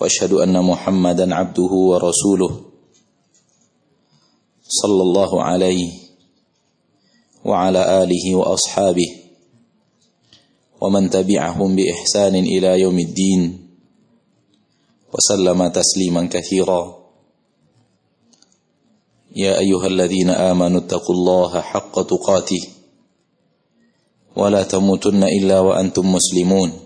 وأشهد أن محمدا عبده ورسوله صلى الله عليه وعلى آله وأصحابه ومن تبعهم بإحسان إلى يوم الدين وسلم تسليما كثيرا. يا أيها الذين آمنوا اتقوا الله حق تقاته ولا تموتن إلا وأنتم مسلمون.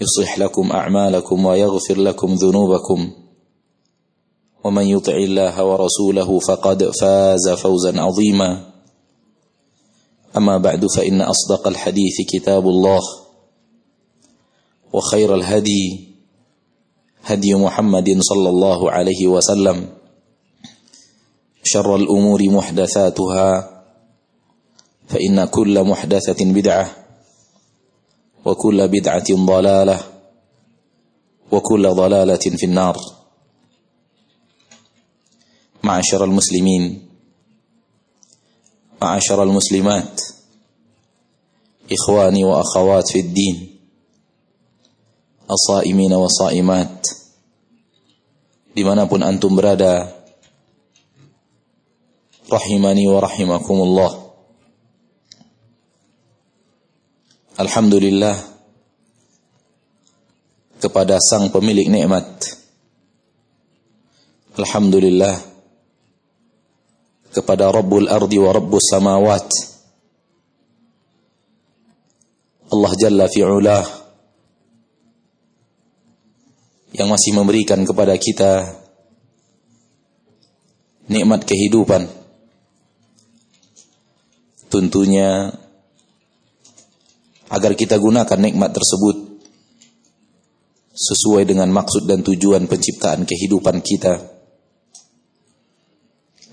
يصلح لكم أعمالكم ويغفر لكم ذنوبكم. ومن يطع الله ورسوله فقد فاز فوزا عظيما. أما بعد فإن أصدق الحديث كتاب الله وخير الهدي هدي محمد صلى الله عليه وسلم. شر الأمور محدثاتها فإن كل محدثة بدعة وكل بدعة ضلالة وكل ضلالة في النار. معاشر المسلمين معاشر المسلمات إخواني وأخوات في الدين الصائمين والصائمات dimanapun antum berada rahimani wa rahimakumullah Alhamdulillah kepada sang pemilik nikmat. Alhamdulillah kepada Rabbul Ardi wa Rabbus Samawat. Allah Jalla fi'ulah yang masih memberikan kepada kita nikmat kehidupan. Tentunya agar kita gunakan nikmat tersebut sesuai dengan maksud dan tujuan penciptaan kehidupan kita.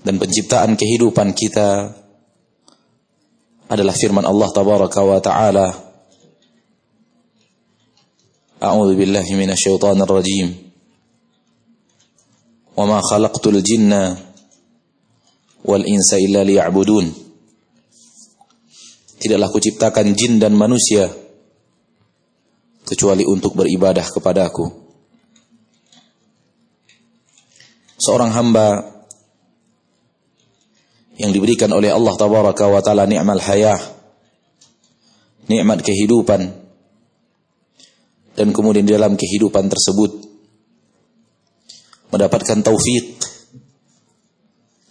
Dan penciptaan kehidupan kita adalah firman Allah tabaraka wa taala. A'udzu billahi minasyaitonir rajim. Wa ma khalaqtul jinna wal insa illa liya'budun Tidaklah kuciptakan jin dan manusia kecuali untuk beribadah kepadaku. Seorang hamba yang diberikan oleh Allah tabaraka wa taala nikmat hayah, nikmat kehidupan dan kemudian di dalam kehidupan tersebut mendapatkan taufik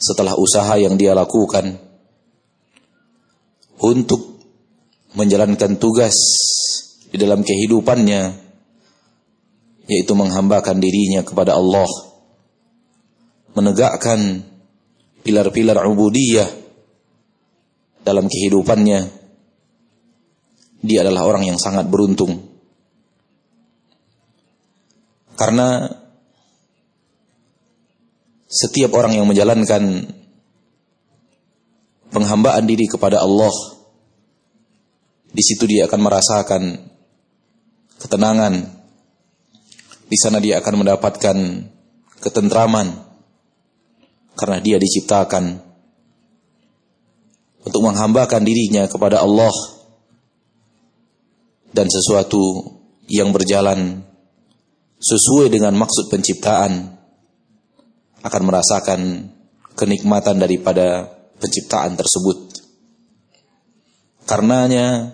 setelah usaha yang dia lakukan untuk menjalankan tugas di dalam kehidupannya yaitu menghambakan dirinya kepada Allah menegakkan pilar-pilar ubudiyah dalam kehidupannya dia adalah orang yang sangat beruntung. Karena setiap orang yang menjalankan penghambaan diri kepada Allah di situ dia akan merasakan ketenangan di sana dia akan mendapatkan ketentraman karena dia diciptakan untuk menghambakan dirinya kepada Allah dan sesuatu yang berjalan sesuai dengan maksud penciptaan akan merasakan kenikmatan daripada penciptaan tersebut. Karenanya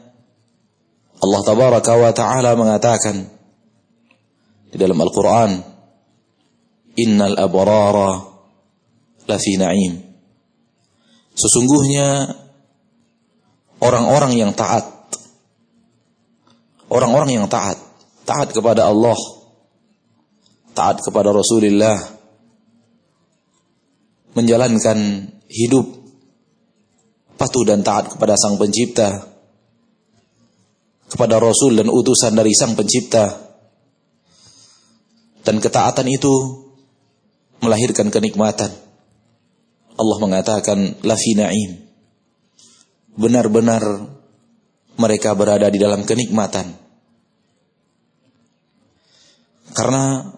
Allah tabaraka wa taala mengatakan di dalam Al-Qur'an innal abrara lafi na'im. Sesungguhnya orang-orang yang taat orang-orang yang taat taat kepada Allah taat kepada Rasulullah menjalankan hidup patuh dan taat kepada Sang Pencipta kepada Rasul dan utusan dari Sang Pencipta. Dan ketaatan itu melahirkan kenikmatan. Allah mengatakan lafi na'im. Benar-benar mereka berada di dalam kenikmatan. Karena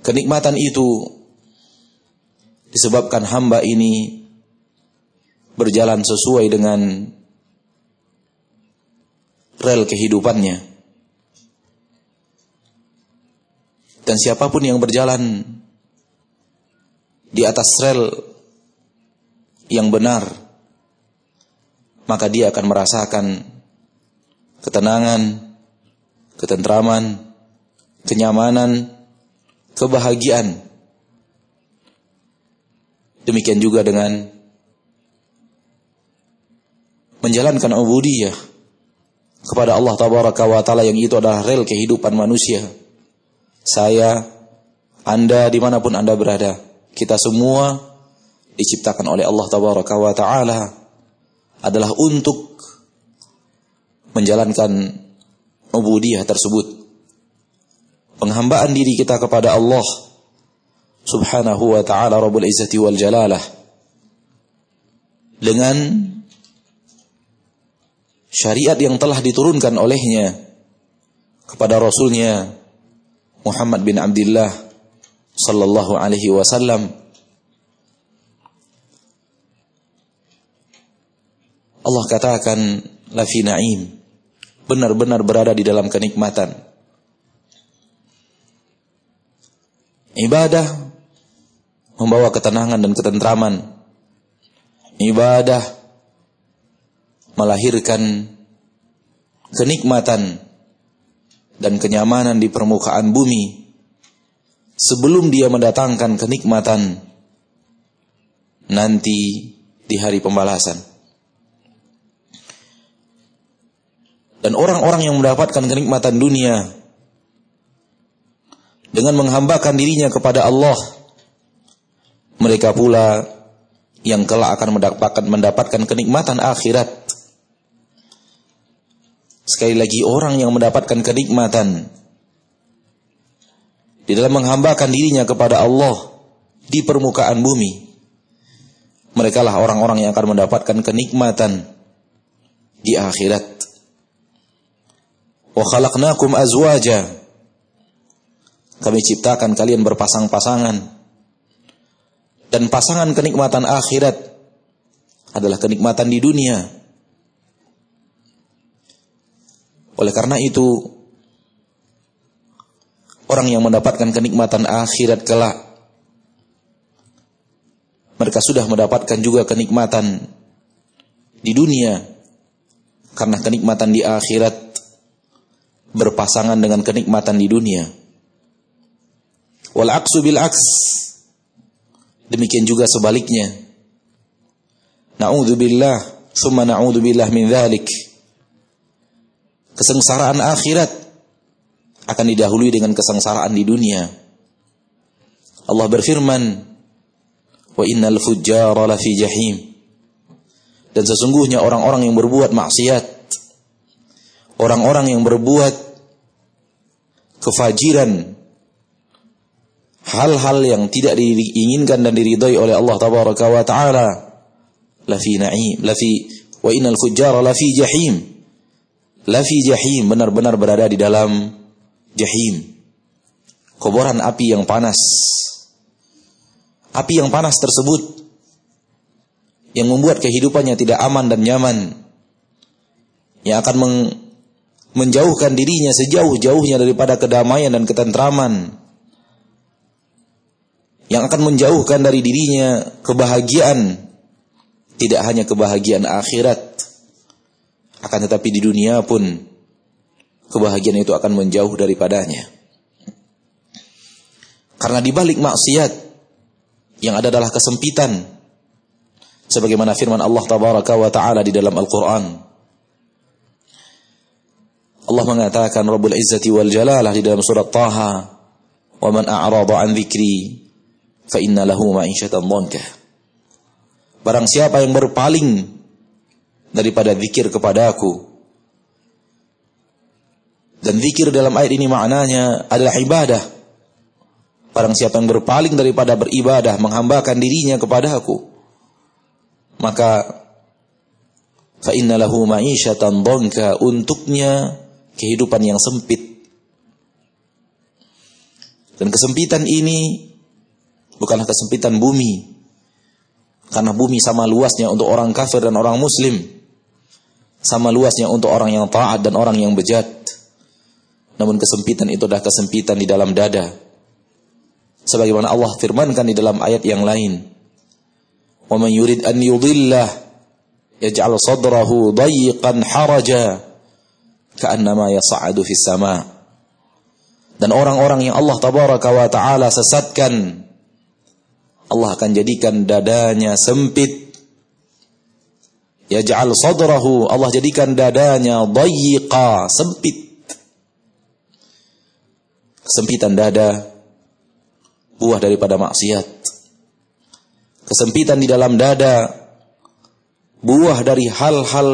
kenikmatan itu disebabkan hamba ini berjalan sesuai dengan rel kehidupannya. Dan siapa pun yang berjalan di atas rel yang benar, maka dia akan merasakan ketenangan, ketentraman, kenyamanan, kebahagiaan. Demikian juga dengan menjalankan ubudiyah kepada Allah tabaraka wa taala yang itu adalah rel kehidupan manusia. Saya, Anda di mana pun Anda berada, kita semua diciptakan oleh Allah tabaraka wa taala adalah untuk menjalankan ubudiyah tersebut. Penghambaan diri kita kepada Allah subhanahu wa ta'ala Rabbul Izzati wal Jalalah. Dengan syariat yang telah diturunkan olehnya kepada Rasulnya Muhammad bin Abdullah sallallahu alaihi wasallam Allah katakan la fi na'im benar-benar berada di dalam kenikmatan. Ibadah membawa ketenangan dan ketentraman. Ibadah melahirkan kenikmatan dan kenyamanan di permukaan bumi sebelum dia mendatangkan kenikmatan nanti di hari pembalasan. dan orang-orang yang mendapatkan kenikmatan dunia dengan menghambakan dirinya kepada Allah mereka pula yang kelak akan mendapatkan mendapatkan kenikmatan akhirat sekali lagi orang yang mendapatkan kenikmatan di dalam menghambakan dirinya kepada Allah di permukaan bumi mereka lah orang-orang yang akan mendapatkan kenikmatan di akhirat Wa khalaqnakum azwaja. Kami ciptakan kalian berpasang-pasangan. Dan pasangan kenikmatan akhirat adalah kenikmatan di dunia. Oleh karena itu, orang yang mendapatkan kenikmatan akhirat kelak, mereka sudah mendapatkan juga kenikmatan di dunia. Karena kenikmatan di akhirat berpasangan dengan kenikmatan di dunia. Wal aksu bil aks. Demikian juga sebaliknya. Na'udzubillah, summa na'udzubillah min dzalik. Kesengsaraan akhirat akan didahului dengan kesengsaraan di dunia. Allah berfirman, "Wa innal fujjara lafi jahim." Dan sesungguhnya orang-orang yang berbuat maksiat, orang-orang yang berbuat kefajiran hal-hal yang tidak diinginkan dan diridhai oleh Allah tabaraka wa taala la fi na'im la fi wa innal fujjara la fi jahim la fi jahim benar-benar berada di dalam jahim. Kobaran api yang panas. Api yang panas tersebut yang membuat kehidupannya tidak aman dan nyaman. Yang akan meng menjauhkan dirinya sejauh-jauhnya daripada kedamaian dan ketentraman. Yang akan menjauhkan dari dirinya kebahagiaan. Tidak hanya kebahagiaan akhirat akan tetapi di dunia pun kebahagiaan itu akan menjauh daripadanya. Karena di balik maksiat yang ada adalah kesempitan. Sebagaimana firman Allah tabaraka wa taala di dalam Al-Qur'an. Allah mengatakan Rabbul Izzati wal Jalalah di dalam surat Taha, "Wa man a'rada an dzikri fa inna lahu ma'isyatan dhanka." Barang siapa yang berpaling daripada zikir kepadaku, dan zikir dalam ayat ini maknanya adalah ibadah. Barang siapa yang berpaling daripada beribadah, menghambakan dirinya kepada aku, maka fa inna lahu ma'isyatan dhanka untuknya kehidupan yang sempit. Dan kesempitan ini bukanlah kesempitan bumi. Karena bumi sama luasnya untuk orang kafir dan orang muslim sama luasnya untuk orang yang taat dan orang yang bejat. Namun kesempitan itu adalah kesempitan di dalam dada. Sebagaimana Allah firmankan di dalam ayat yang lain. "Wa man yurid an yudillah, yaj'al sadrahu dayyqan haraja ka'annama yas'adu fis sama'." Dan orang-orang yang Allah tabaraka wa taala sesatkan Allah akan jadikan dadanya sempit Yaj'al sadrahu Allah jadikan dadanya dayyiqa, sempit. Kesempitan dada buah daripada maksiat. Kesempitan di dalam dada buah dari hal-hal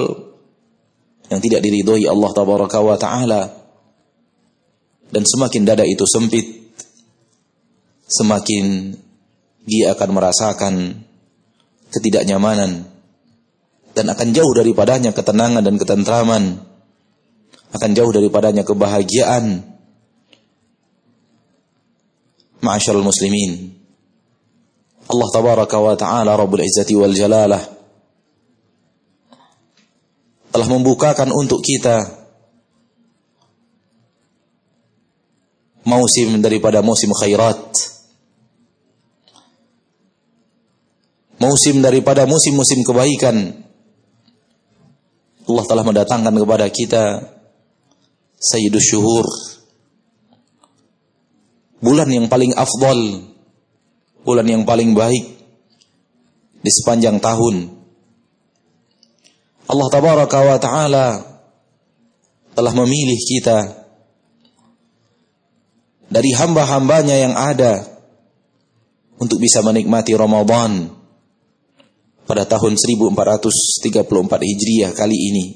yang tidak diridhoi Allah tabaraka wa taala dan semakin dada itu sempit semakin dia akan merasakan ketidaknyamanan dan akan jauh daripadanya ketenangan dan ketentraman akan jauh daripadanya kebahagiaan ma'asyiral muslimin Allah tabaraka wa taala rabbul izzati wal jalalah telah membukakan untuk kita musim daripada musim khairat. Musim daripada musim-musim kebaikan. Allah telah mendatangkan kepada kita Sayyidus Syuhur. Bulan yang paling afdal. Bulan yang paling baik di sepanjang tahun Allah tabaraka wa taala telah memilih kita dari hamba-hambanya yang ada untuk bisa menikmati Ramadan pada tahun 1434 Hijriah kali ini.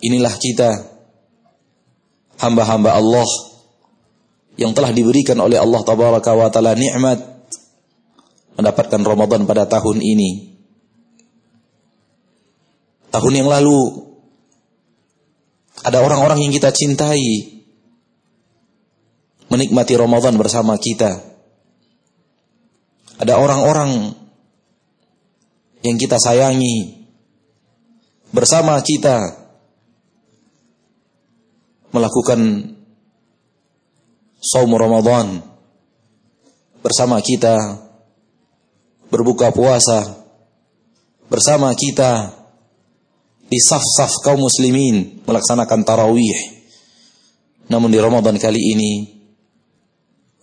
Inilah kita hamba-hamba Allah yang telah diberikan oleh Allah tabaraka wa taala nikmat mendapatkan Ramadan pada tahun ini tahun yang lalu ada orang-orang yang kita cintai menikmati Ramadan bersama kita. Ada orang-orang yang kita sayangi bersama kita melakukan saum Ramadan bersama kita berbuka puasa bersama kita di saf-saf kaum muslimin melaksanakan tarawih. Namun di Ramadan kali ini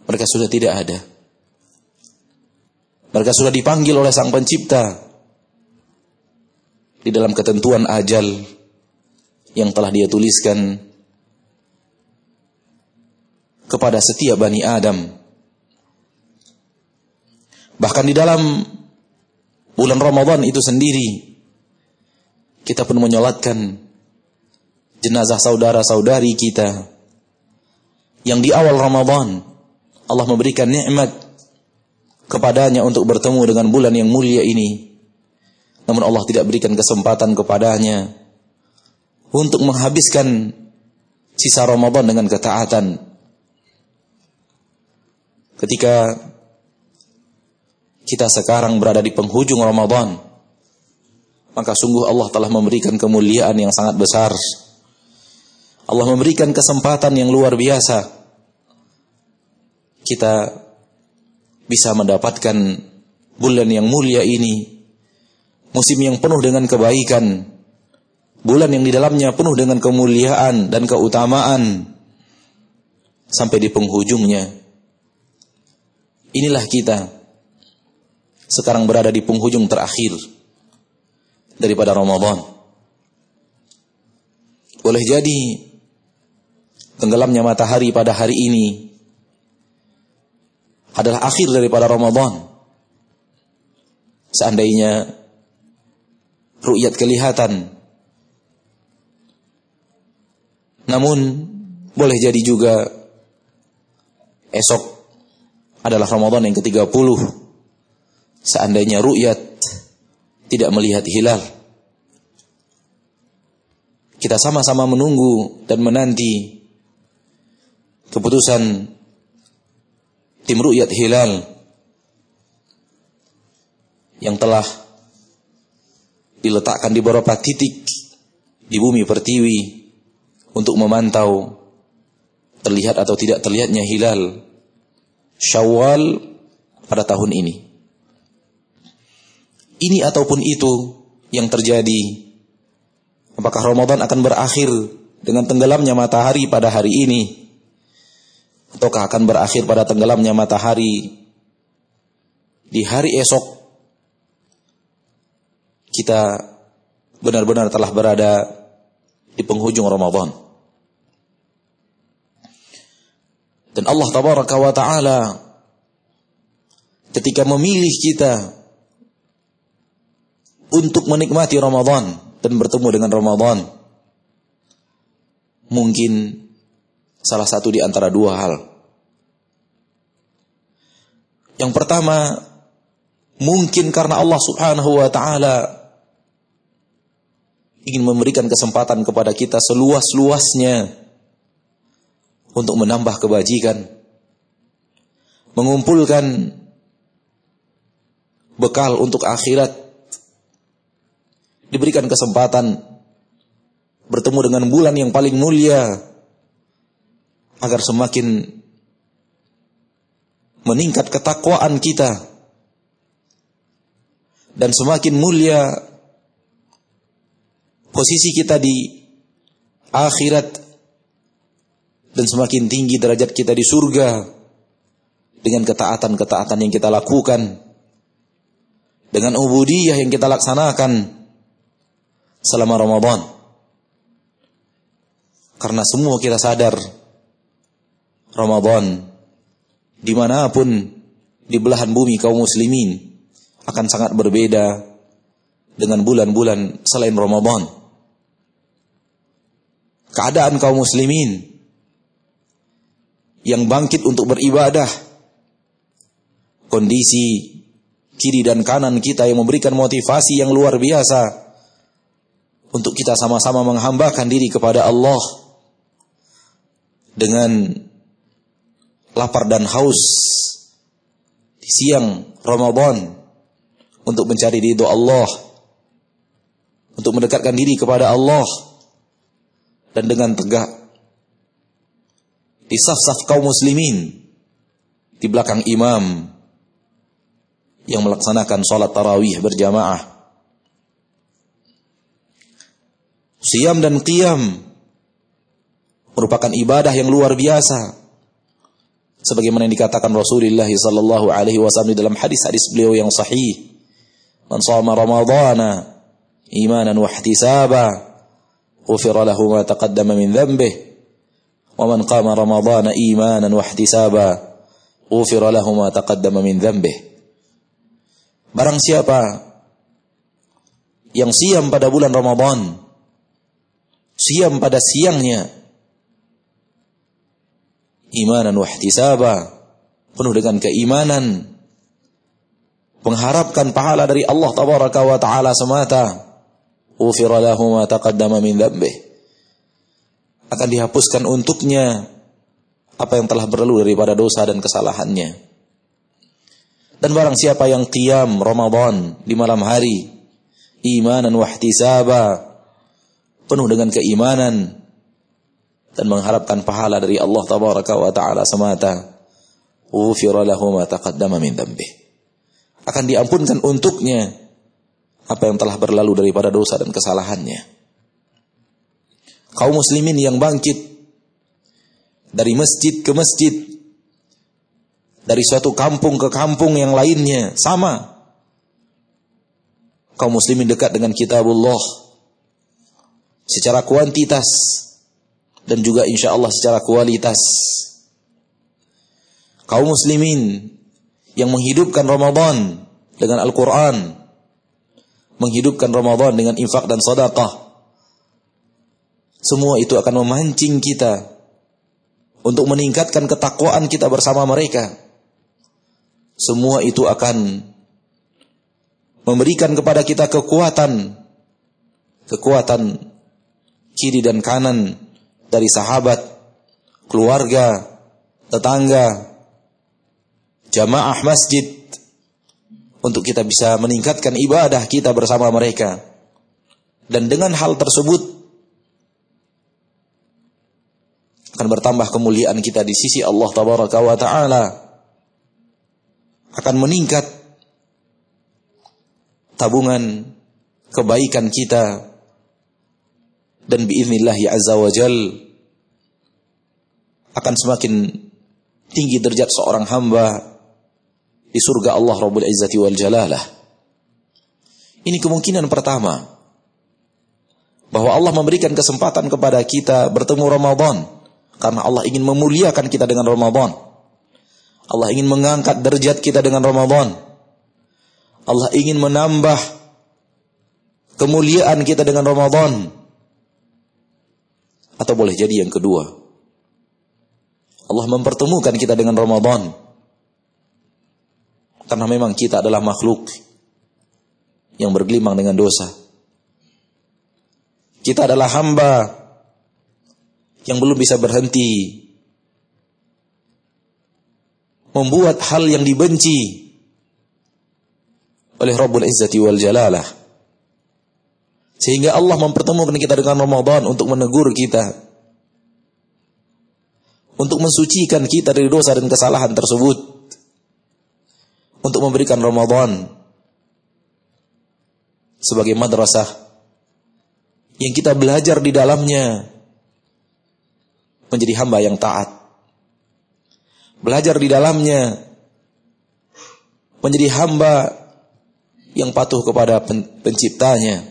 mereka sudah tidak ada. Mereka sudah dipanggil oleh Sang Pencipta di dalam ketentuan ajal yang telah dia tuliskan kepada setiap Bani Adam. Bahkan di dalam bulan Ramadan itu sendiri kita pun menyolatkan jenazah saudara-saudari kita yang di awal Ramadan Allah memberikan nikmat kepadanya untuk bertemu dengan bulan yang mulia ini. Namun Allah tidak berikan kesempatan kepadanya untuk menghabiskan sisa Ramadan dengan ketaatan. Ketika kita sekarang berada di penghujung Ramadan, maka sungguh Allah telah memberikan kemuliaan yang sangat besar. Allah memberikan kesempatan yang luar biasa. Kita bisa mendapatkan bulan yang mulia ini, musim yang penuh dengan kebaikan, Bulan yang di dalamnya penuh dengan kemuliaan dan keutamaan sampai di penghujungnya. Inilah kita sekarang berada di penghujung terakhir daripada Ramadan. Boleh jadi tenggelamnya matahari pada hari ini adalah akhir daripada Ramadan. Seandainya ru'yat kelihatan. Namun boleh jadi juga esok adalah Ramadan yang ke-30. Seandainya ru'yat tidak melihat hilal. Kita sama-sama menunggu dan menanti keputusan tim ru'yat hilal yang telah diletakkan di beberapa titik di bumi pertiwi untuk memantau terlihat atau tidak terlihatnya hilal Syawal pada tahun ini. Ini ataupun itu yang terjadi. Apakah Ramadan akan berakhir dengan tenggelamnya matahari pada hari ini? Ataukah akan berakhir pada tenggelamnya matahari di hari esok kita benar-benar telah berada di penghujung Ramadan. Dan Allah tabaraka wa taala ketika memilih kita untuk menikmati Ramadan dan bertemu dengan Ramadan mungkin salah satu di antara dua hal. Yang pertama, mungkin karena Allah Subhanahu wa taala ingin memberikan kesempatan kepada kita seluas-luasnya untuk menambah kebajikan, mengumpulkan bekal untuk akhirat, diberikan kesempatan bertemu dengan bulan yang paling mulia agar semakin meningkat ketakwaan kita dan semakin mulia posisi kita di akhirat dan semakin tinggi derajat kita di surga dengan ketaatan-ketaatan yang kita lakukan dengan ubudiyah yang kita laksanakan selama Ramadan. Karena semua kita sadar Ramadan di mana pun di belahan bumi kaum muslimin akan sangat berbeda dengan bulan-bulan selain Ramadan keadaan kaum muslimin yang bangkit untuk beribadah. Kondisi kiri dan kanan kita yang memberikan motivasi yang luar biasa untuk kita sama-sama menghambakan diri kepada Allah dengan lapar dan haus di siang Ramadan untuk mencari ridho Allah untuk mendekatkan diri kepada Allah dan dengan tegak di saf-saf kaum muslimin di belakang imam yang melaksanakan sholat tarawih berjamaah. Siam dan qiyam merupakan ibadah yang luar biasa. Sebagaimana yang dikatakan Rasulullah sallallahu alaihi wasallam dalam hadis-hadis beliau yang sahih. Man shoma Ramadhana imanan wa ihtisaba غفر له ما تقدم من ذنبه ومن قام رمضان إيمانا واحتسابا غفر له ما تقدم من ذنبه Barang siapa yang siam pada bulan Ramadan, siam pada siangnya, imanan wahtisaba, penuh dengan keimanan, mengharapkan pahala dari Allah tabaraka wa taala semata, ufira lahu ma taqaddama min dzambih akan dihapuskan untuknya apa yang telah berlalu daripada dosa dan kesalahannya. Dan barang siapa yang qiyam Ramadan di malam hari imanan wa ihtisaba penuh dengan keimanan dan mengharapkan pahala dari Allah tabaraka wa taala semata ufira lahu ma taqaddama min dzambih akan diampunkan untuknya apa yang telah berlalu daripada dosa dan kesalahannya. kaum muslimin yang bangkit dari masjid ke masjid, dari suatu kampung ke kampung yang lainnya, sama. Kaum muslimin dekat dengan kitabullah secara kuantitas dan juga insya Allah secara kualitas. Kaum muslimin yang menghidupkan Ramadan dengan Al-Quran, menghidupkan Ramadan dengan infak dan sedekah. Semua itu akan memancing kita untuk meningkatkan ketakwaan kita bersama mereka. Semua itu akan memberikan kepada kita kekuatan, kekuatan kiri dan kanan dari sahabat, keluarga, tetangga, jamaah masjid untuk kita bisa meningkatkan ibadah kita bersama mereka. Dan dengan hal tersebut akan bertambah kemuliaan kita di sisi Allah tabaraka wa taala. Akan meningkat tabungan kebaikan kita dan biiznillah azza wa jal akan semakin tinggi derajat seorang hamba di surga Allah Rabbul Izzati wal Jalalah. Ini kemungkinan pertama bahwa Allah memberikan kesempatan kepada kita bertemu Ramadan karena Allah ingin memuliakan kita dengan Ramadan. Allah ingin mengangkat derajat kita dengan Ramadan. Allah ingin menambah kemuliaan kita dengan Ramadan. Atau boleh jadi yang kedua. Allah mempertemukan kita dengan Ramadan karena memang kita adalah makhluk yang bergelimang dengan dosa. Kita adalah hamba yang belum bisa berhenti membuat hal yang dibenci oleh Rabbul Izzati wal Jalalah. Sehingga Allah mempertemukan kita dengan Ramadan untuk menegur kita. Untuk mensucikan kita dari dosa dan kesalahan tersebut untuk memberikan Ramadan sebagai madrasah yang kita belajar di dalamnya menjadi hamba yang taat. Belajar di dalamnya menjadi hamba yang patuh kepada penciptanya.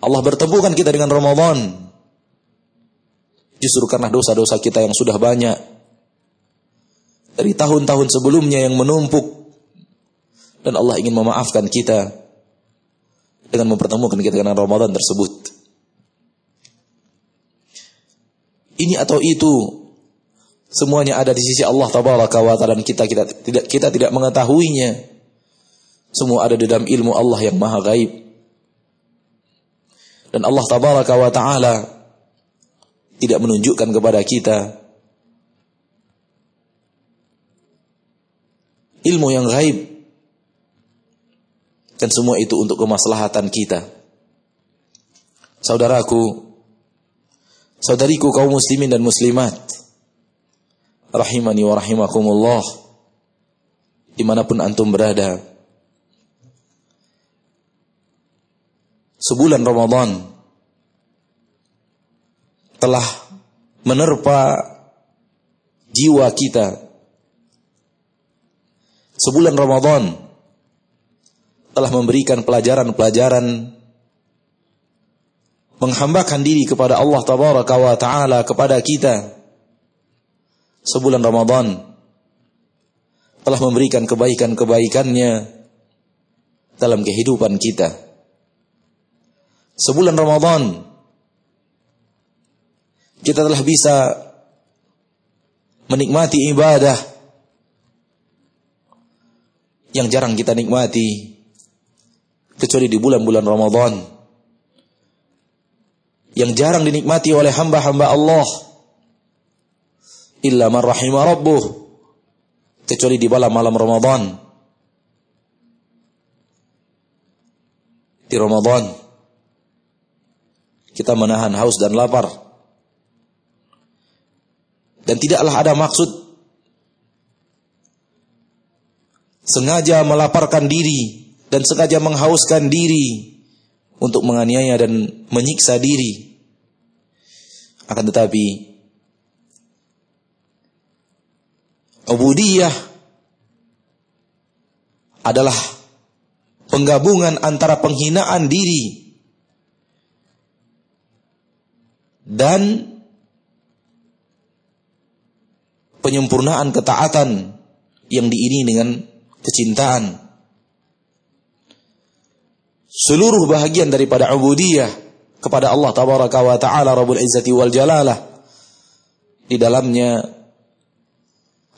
Allah bertemukan kita dengan Ramadan justru karena dosa-dosa kita yang sudah banyak dari tahun-tahun sebelumnya yang menumpuk dan Allah ingin memaafkan kita dengan mempertemukan kita dengan Ramadan tersebut. Ini atau itu semuanya ada di sisi Allah tabaraka wa taala dan kita kita tidak kita tidak mengetahuinya. Semua ada di dalam ilmu Allah yang maha gaib. Dan Allah tabaraka wa taala tidak menunjukkan kepada kita ilmu yang gaib. Dan semua itu untuk kemaslahatan kita. Saudaraku, saudariku kaum muslimin dan muslimat, rahimani wa rahimakumullah, di mana pun antum berada, sebulan Ramadan telah menerpa jiwa kita sebulan Ramadan telah memberikan pelajaran-pelajaran menghambakan diri kepada Allah tabaraka wa taala kepada kita. Sebulan Ramadan telah memberikan kebaikan-kebaikannya dalam kehidupan kita. Sebulan Ramadan kita telah bisa menikmati ibadah yang jarang kita nikmati kecuali di bulan-bulan Ramadan. Yang jarang dinikmati oleh hamba-hamba Allah. Illa man rahimah rabbuh. Kecuali di malam-malam Ramadan. Di Ramadan. Kita menahan haus dan lapar. Dan tidaklah ada maksud sengaja melaparkan diri dan sengaja menghauskan diri untuk menganiaya dan menyiksa diri. Akan tetapi ubudiyah adalah penggabungan antara penghinaan diri dan penyempurnaan ketaatan yang diiringi dengan kecintaan. Seluruh bahagian daripada ubudiyah kepada Allah tabaraka wa taala Rabbul Izzati wal Jalalah di dalamnya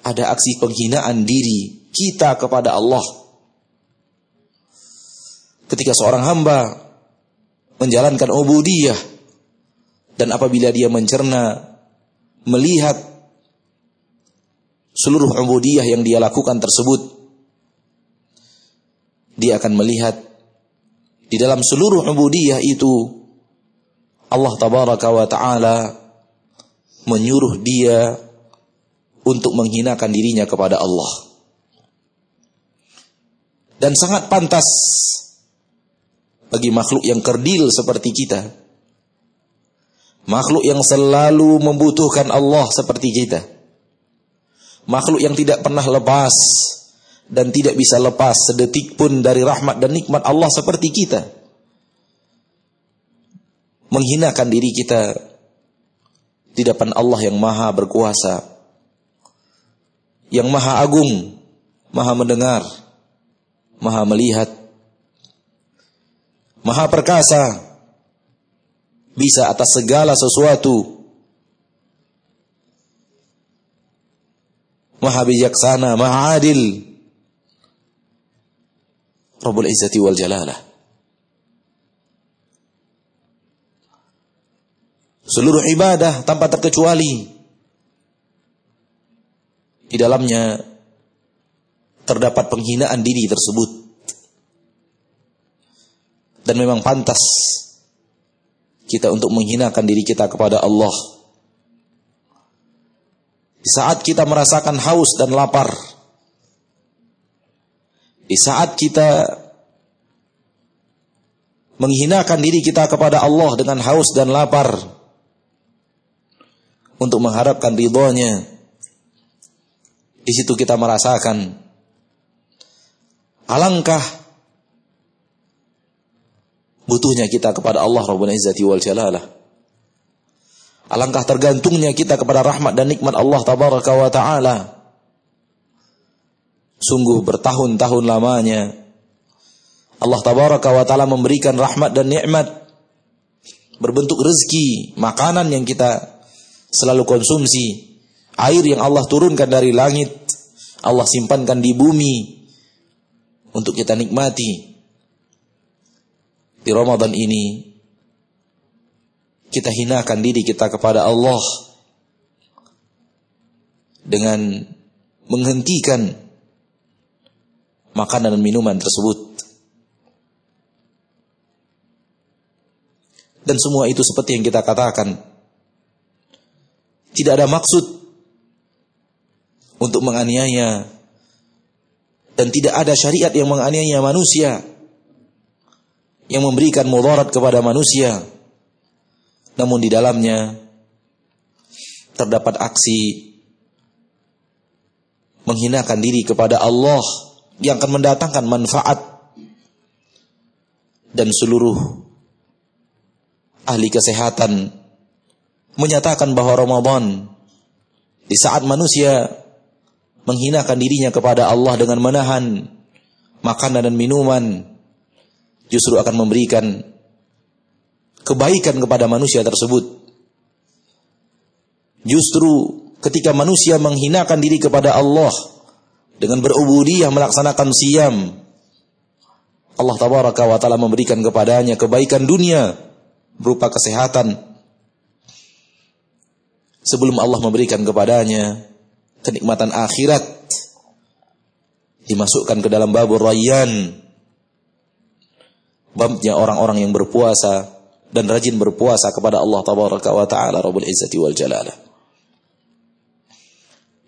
ada aksi penghinaan diri kita kepada Allah. Ketika seorang hamba menjalankan ubudiyah dan apabila dia mencerna melihat seluruh ubudiyah yang dia lakukan tersebut dia akan melihat di dalam seluruh ubudiyah itu Allah tabaraka wa taala menyuruh dia untuk menghinakan dirinya kepada Allah. Dan sangat pantas bagi makhluk yang kerdil seperti kita makhluk yang selalu membutuhkan Allah seperti kita makhluk yang tidak pernah lepas dan tidak bisa lepas sedetik pun dari rahmat dan nikmat Allah seperti kita. Menghinakan diri kita di depan Allah yang maha berkuasa, yang maha agung, maha mendengar, maha melihat, maha perkasa, bisa atas segala sesuatu Maha bijaksana, Maha adil. Rabbul Izzati wal Jalalah. Seluruh ibadah tanpa terkecuali di dalamnya terdapat penghinaan diri tersebut. Dan memang pantas kita untuk menghinakan diri kita kepada Allah di saat kita merasakan haus dan lapar. Di saat kita menghinakan diri kita kepada Allah dengan haus dan lapar untuk mengharapkan ridhonya. Di situ kita merasakan alangkah butuhnya kita kepada Allah Rabbul Izzati wal Jalalah. Alangkah tergantungnya kita kepada rahmat dan nikmat Allah tabaraka wa taala. Sungguh bertahun-tahun lamanya. Allah tabaraka wa taala memberikan rahmat dan nikmat. Berbentuk rezeki, makanan yang kita selalu konsumsi, air yang Allah turunkan dari langit, Allah simpankan di bumi untuk kita nikmati. Di Ramadan ini kita hinakan diri kita kepada Allah dengan menghentikan makanan dan minuman tersebut. Dan semua itu seperti yang kita katakan. Tidak ada maksud untuk menganiaya dan tidak ada syariat yang menganiaya manusia yang memberikan mudarat kepada manusia namun di dalamnya terdapat aksi menghinakan diri kepada Allah yang akan mendatangkan manfaat dan seluruh ahli kesehatan menyatakan bahwa Ramadan di saat manusia menghinakan dirinya kepada Allah dengan menahan makanan dan minuman justru akan memberikan kebaikan kepada manusia tersebut. Justru ketika manusia menghinakan diri kepada Allah dengan berubudiyah melaksanakan siam, Allah tabaraka wa taala memberikan kepadanya kebaikan dunia berupa kesehatan. Sebelum Allah memberikan kepadanya kenikmatan akhirat dimasukkan ke dalam babur rayyan babnya orang-orang yang berpuasa dan rajin berpuasa kepada Allah tabaraka wa taala Rabbul Izzati wal Jalalah.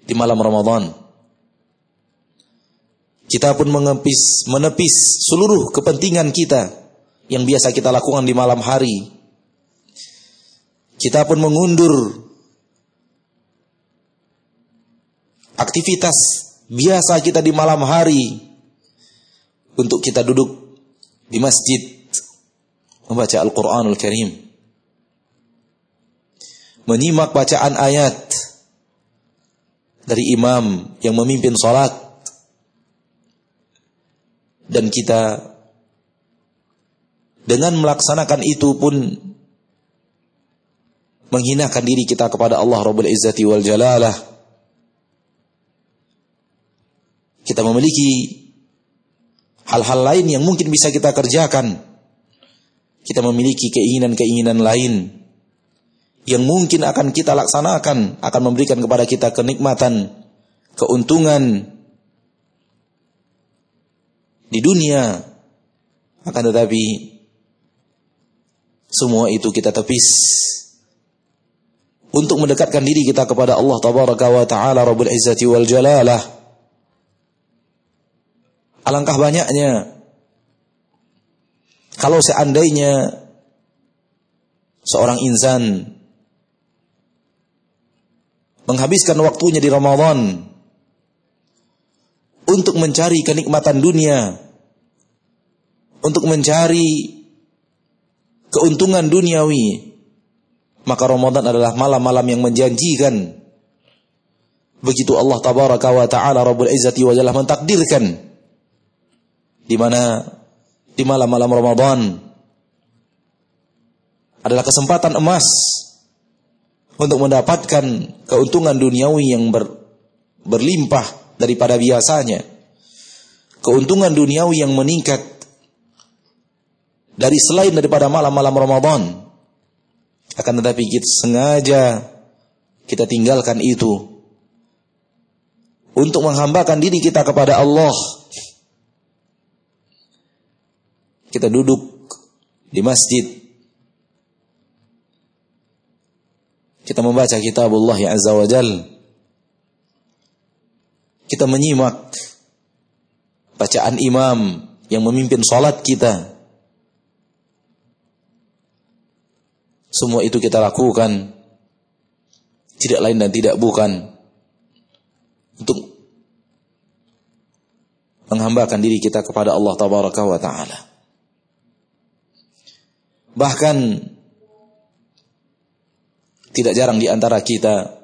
Di malam Ramadan kita pun mengepis menepis seluruh kepentingan kita yang biasa kita lakukan di malam hari. Kita pun mengundur aktivitas biasa kita di malam hari untuk kita duduk di masjid membaca Al-Qur'anul Karim. Menyimak bacaan ayat dari imam yang memimpin salat dan kita dengan melaksanakan itu pun menghinakan diri kita kepada Allah Rabbul Izzati wal Jalalah. Kita memiliki hal-hal lain yang mungkin bisa kita kerjakan. Kita memiliki keinginan-keinginan lain yang mungkin akan kita laksanakan, akan memberikan kepada kita kenikmatan, keuntungan di dunia. Akan tetapi semua itu kita tepis untuk mendekatkan diri kita kepada Allah tabaraka wa taala Rabbul Izzati wal Jalalah. Alangkah banyaknya kalau seandainya seorang insan menghabiskan waktunya di Ramadan untuk mencari kenikmatan dunia, untuk mencari keuntungan duniawi, maka Ramadan adalah malam-malam yang menjanjikan. Begitu Allah tabaraka wa taala Rabbul Izzati wa Jalla mentakdirkan di mana di malam-malam Ramadan adalah kesempatan emas untuk mendapatkan keuntungan duniawi yang ber, berlimpah daripada biasanya. Keuntungan duniawi yang meningkat dari selain daripada malam-malam Ramadan. Akan tetapi kita sengaja kita tinggalkan itu untuk menghambakan diri kita kepada Allah. Kita duduk di masjid. Kita membaca kitabullah ya azza wa jal. Kita menyimak bacaan imam yang memimpin salat kita. Semua itu kita lakukan tidak lain dan tidak bukan untuk menghambakan diri kita kepada Allah tabaraka wa taala. Bahkan tidak jarang di antara kita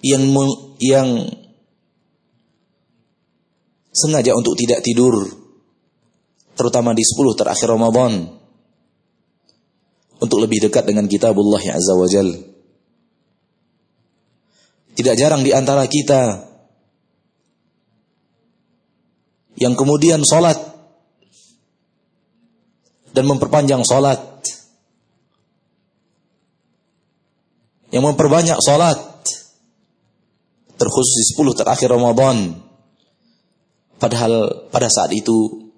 yang yang sengaja untuk tidak tidur terutama di 10 terakhir Ramadan untuk lebih dekat dengan kitabullah ya azza wa jal. Tidak jarang di antara kita yang kemudian sholat dan memperpanjang sholat. Yang memperbanyak sholat terkhusus di 10 terakhir Ramadan. Padahal pada saat itu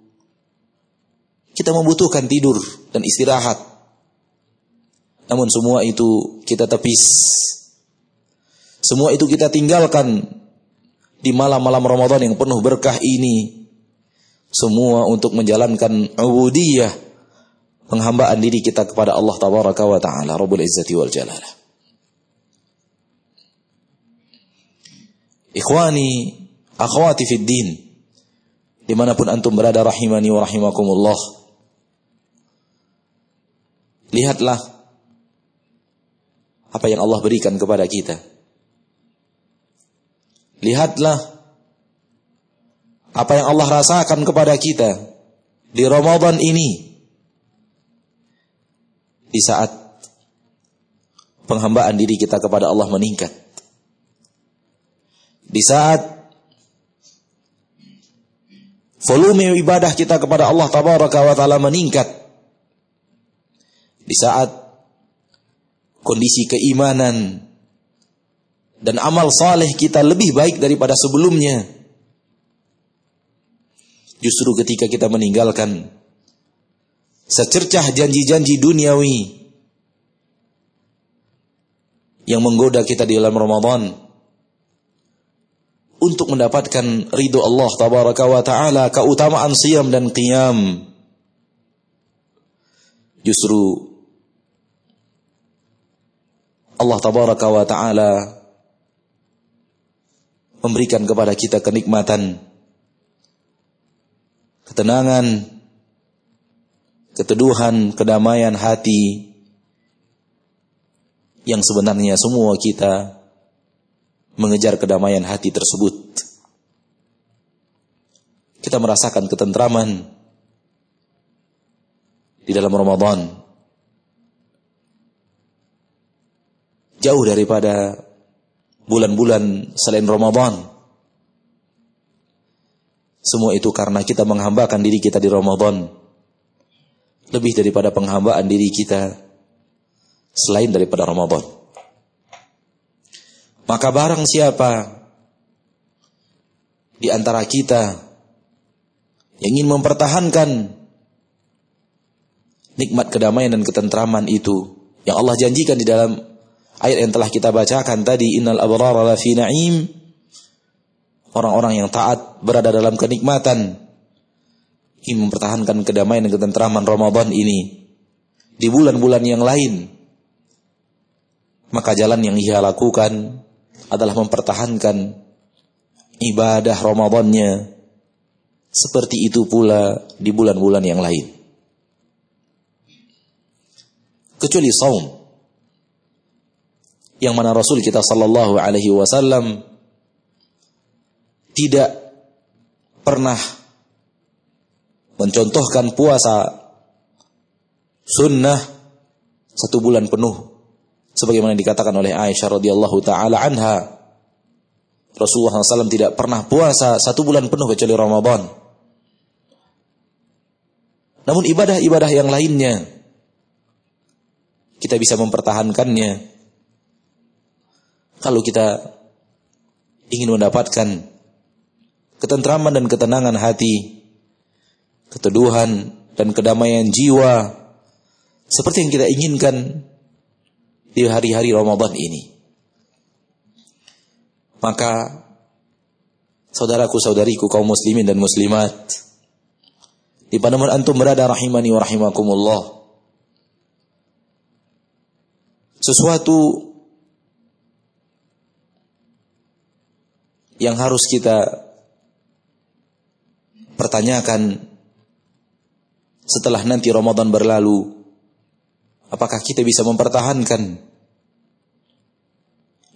kita membutuhkan tidur dan istirahat. Namun semua itu kita tepis. Semua itu kita tinggalkan di malam-malam Ramadan yang penuh berkah ini. Semua untuk menjalankan ubudiyah, penghambaan diri kita kepada Allah tabaraka wa taala, Rabbul Izzati wal Jalalah. Ikhwani, akhwati fid din, di mana pun antum berada rahimani wa rahimakumullah. Lihatlah apa yang Allah berikan kepada kita. Lihatlah apa yang Allah rasakan kepada kita di Ramadan ini. Di saat penghambaan diri kita kepada Allah meningkat. Di saat volume ibadah kita kepada Allah tabaraka wa taala meningkat. Di saat kondisi keimanan dan amal saleh kita lebih baik daripada sebelumnya. Justru ketika kita meninggalkan secercah janji-janji duniawi yang menggoda kita di dalam Ramadan untuk mendapatkan ridho Allah tabaraka wa taala, keutamaan siam dan qiyam. Justru Allah tabaraka wa taala memberikan kepada kita kenikmatan ketenangan keteduhan kedamaian hati yang sebenarnya semua kita mengejar kedamaian hati tersebut. Kita merasakan ketentraman di dalam Ramadan. Jauh daripada bulan-bulan selain Ramadan. Semua itu karena kita menghambakan diri kita di Ramadan. Lebih daripada penghambaan diri kita selain daripada Ramadan. Maka barang siapa di antara kita yang ingin mempertahankan nikmat kedamaian dan ketentraman itu yang Allah janjikan di dalam ayat yang telah kita bacakan tadi innal abrara lafi na'im. Orang-orang yang taat berada dalam kenikmatan. Ingin mempertahankan kedamaian dan ketentraman Ramadan ini. Di bulan-bulan yang lain. Maka jalan yang ia lakukan adalah mempertahankan ibadah Ramadannya. Seperti itu pula di bulan-bulan yang lain. Kecuali saum yang mana Rasul kita sallallahu alaihi wasallam tidak pernah mencontohkan puasa sunnah satu bulan penuh sebagaimana dikatakan oleh Aisyah radhiyallahu taala anha Rasulullah SAW tidak pernah puasa satu bulan penuh kecuali Ramadan. Namun ibadah-ibadah yang lainnya kita bisa mempertahankannya kalau kita ingin mendapatkan ketentraman dan ketenangan hati, keteduhan dan kedamaian jiwa seperti yang kita inginkan di hari-hari Ramadan ini. Maka saudaraku saudariku kaum muslimin dan muslimat di mana antum berada rahimani wa rahimakumullah sesuatu yang harus kita pertanyakan setelah nanti Ramadan berlalu apakah kita bisa mempertahankan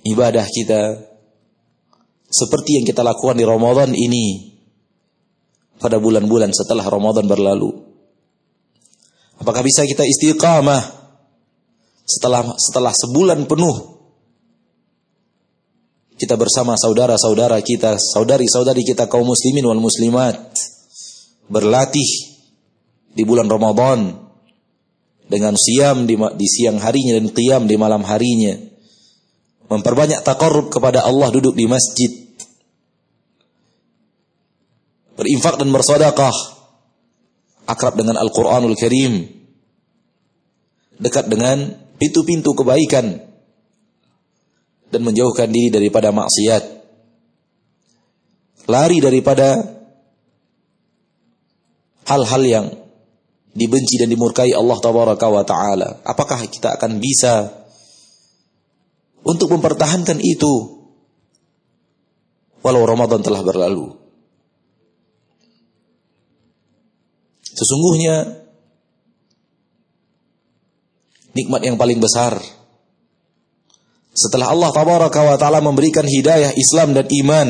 ibadah kita seperti yang kita lakukan di Ramadan ini pada bulan-bulan setelah Ramadan berlalu. Apakah bisa kita istiqamah setelah setelah sebulan penuh kita bersama saudara-saudara kita, saudari-saudari kita kaum muslimin wal muslimat berlatih di bulan Ramadan dengan siam di, di siang harinya dan qiyam di malam harinya. Memperbanyak takarrub kepada Allah duduk di masjid. Berinfak dan bersedekah akrab dengan Al-Qur'anul Karim. Dekat dengan pintu-pintu kebaikan dan menjauhkan diri daripada maksiat. Lari daripada hal-hal yang dibenci dan dimurkai Allah tabaraka wa taala. Apakah kita akan bisa untuk mempertahankan itu? Walau Ramadan telah berlalu. Sesungguhnya nikmat yang paling besar setelah Allah tabaraka wa taala memberikan hidayah Islam dan iman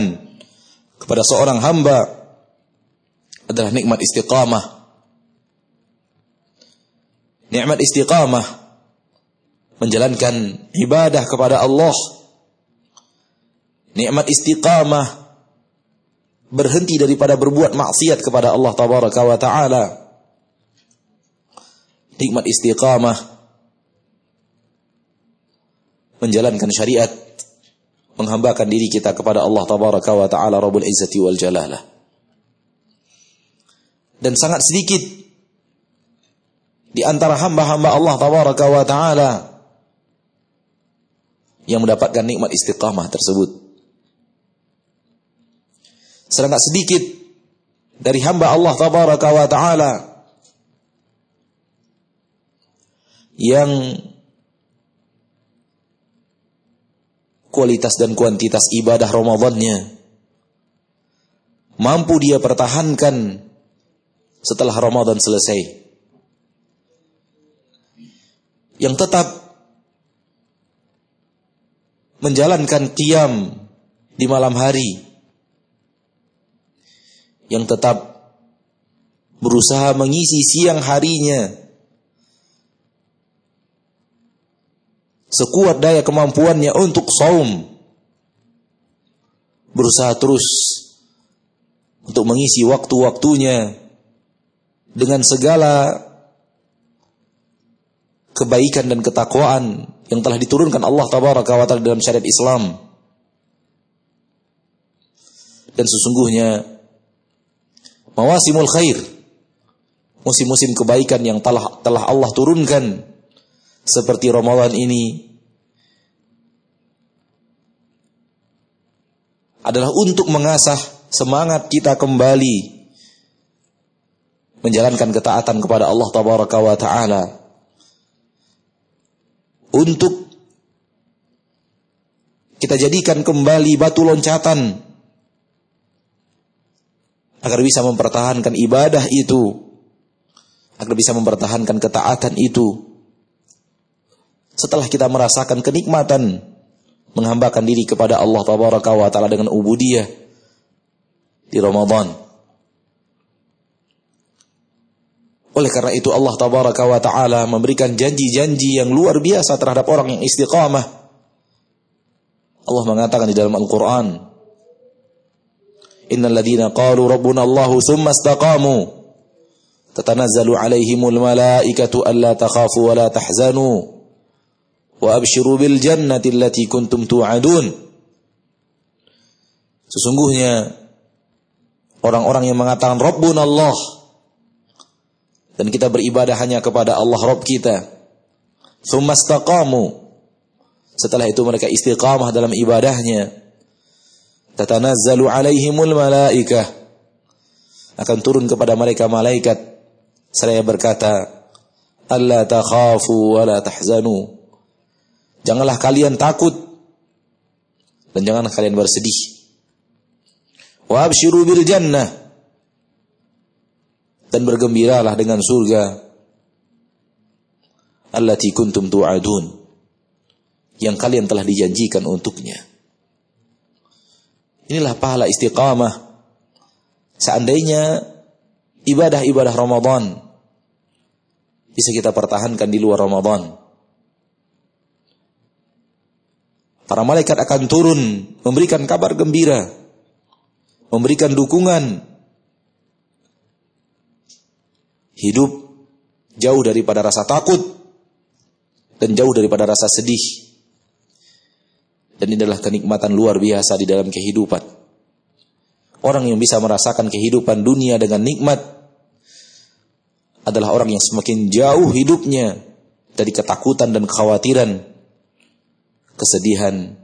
kepada seorang hamba adalah nikmat istiqamah. Nikmat istiqamah menjalankan ibadah kepada Allah. Nikmat istiqamah berhenti daripada berbuat maksiat kepada Allah tabaraka wa taala. Nikmat istiqamah menjalankan syariat menghambakan diri kita kepada Allah tabaraka wa taala Rabbul Izzati wal Jalalah. Dan sangat sedikit di antara hamba-hamba Allah tabaraka wa taala yang mendapatkan nikmat istiqamah tersebut. Sangat sedikit dari hamba Allah tabaraka wa taala yang kualitas dan kuantitas ibadah Ramadannya mampu dia pertahankan setelah Ramadan selesai. Yang tetap menjalankan qiyam di malam hari. Yang tetap berusaha mengisi siang harinya sekuat daya kemampuannya untuk saum. Berusaha terus untuk mengisi waktu-waktunya dengan segala kebaikan dan ketakwaan yang telah diturunkan Allah tabaraka wa taala dalam syariat Islam. Dan sesungguhnya mawasimul khair musim-musim kebaikan yang telah telah Allah turunkan seperti Ramadan ini adalah untuk mengasah semangat kita kembali menjalankan ketaatan kepada Allah tabaraka wa taala. Untuk kita jadikan kembali batu loncatan agar bisa mempertahankan ibadah itu agar bisa mempertahankan ketaatan itu setelah kita merasakan kenikmatan menghambakan diri kepada Allah tabaraka wa taala dengan ubudiyah di Ramadan. Oleh karena itu Allah tabaraka wa taala memberikan janji-janji yang luar biasa terhadap orang yang istiqamah. Allah mengatakan di dalam Al-Qur'an, "Innal ladzina qalu rabbuna Allahu tsumma istaqamu tatanazzalu alaihimul malaikatu alla takhafu wa la tahzanu." Wa abshiru bil jannati allati kuntum tu'adun. Sesungguhnya orang-orang yang mengatakan Rabbuna Allah dan kita beribadah hanya kepada Allah Rabb kita. Tsumastaqamu. Setelah itu mereka istiqamah dalam ibadahnya. Tatanazzalu alaihimul malaikah. Akan turun kepada mereka malaikat. Saya berkata, Allah takhafu wa la tahzanu. Janganlah kalian takut dan janganlah kalian bersedih. Wa absyiru bil jannah dan bergembiralah dengan surga allati kuntum tu'adun yang kalian telah dijanjikan untuknya. Inilah pahala istiqamah. Seandainya ibadah-ibadah Ramadan bisa kita pertahankan di luar Ramadan, Para malaikat akan turun memberikan kabar gembira, memberikan dukungan. Hidup jauh daripada rasa takut dan jauh daripada rasa sedih. Dan ini adalah kenikmatan luar biasa di dalam kehidupan. Orang yang bisa merasakan kehidupan dunia dengan nikmat adalah orang yang semakin jauh hidupnya dari ketakutan dan kekhawatiran kesedihan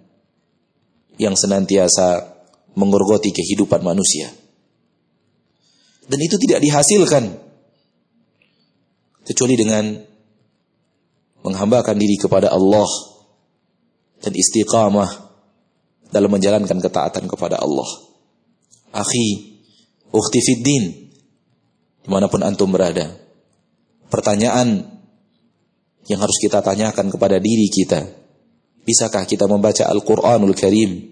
yang senantiasa mengorgoti kehidupan manusia. Dan itu tidak dihasilkan kecuali dengan menghambakan diri kepada Allah dan istiqamah dalam menjalankan ketaatan kepada Allah. Akhi, ukhti fiddin, di mana pun antum berada. Pertanyaan yang harus kita tanyakan kepada diri kita Bisakah kita membaca Al-Quranul Karim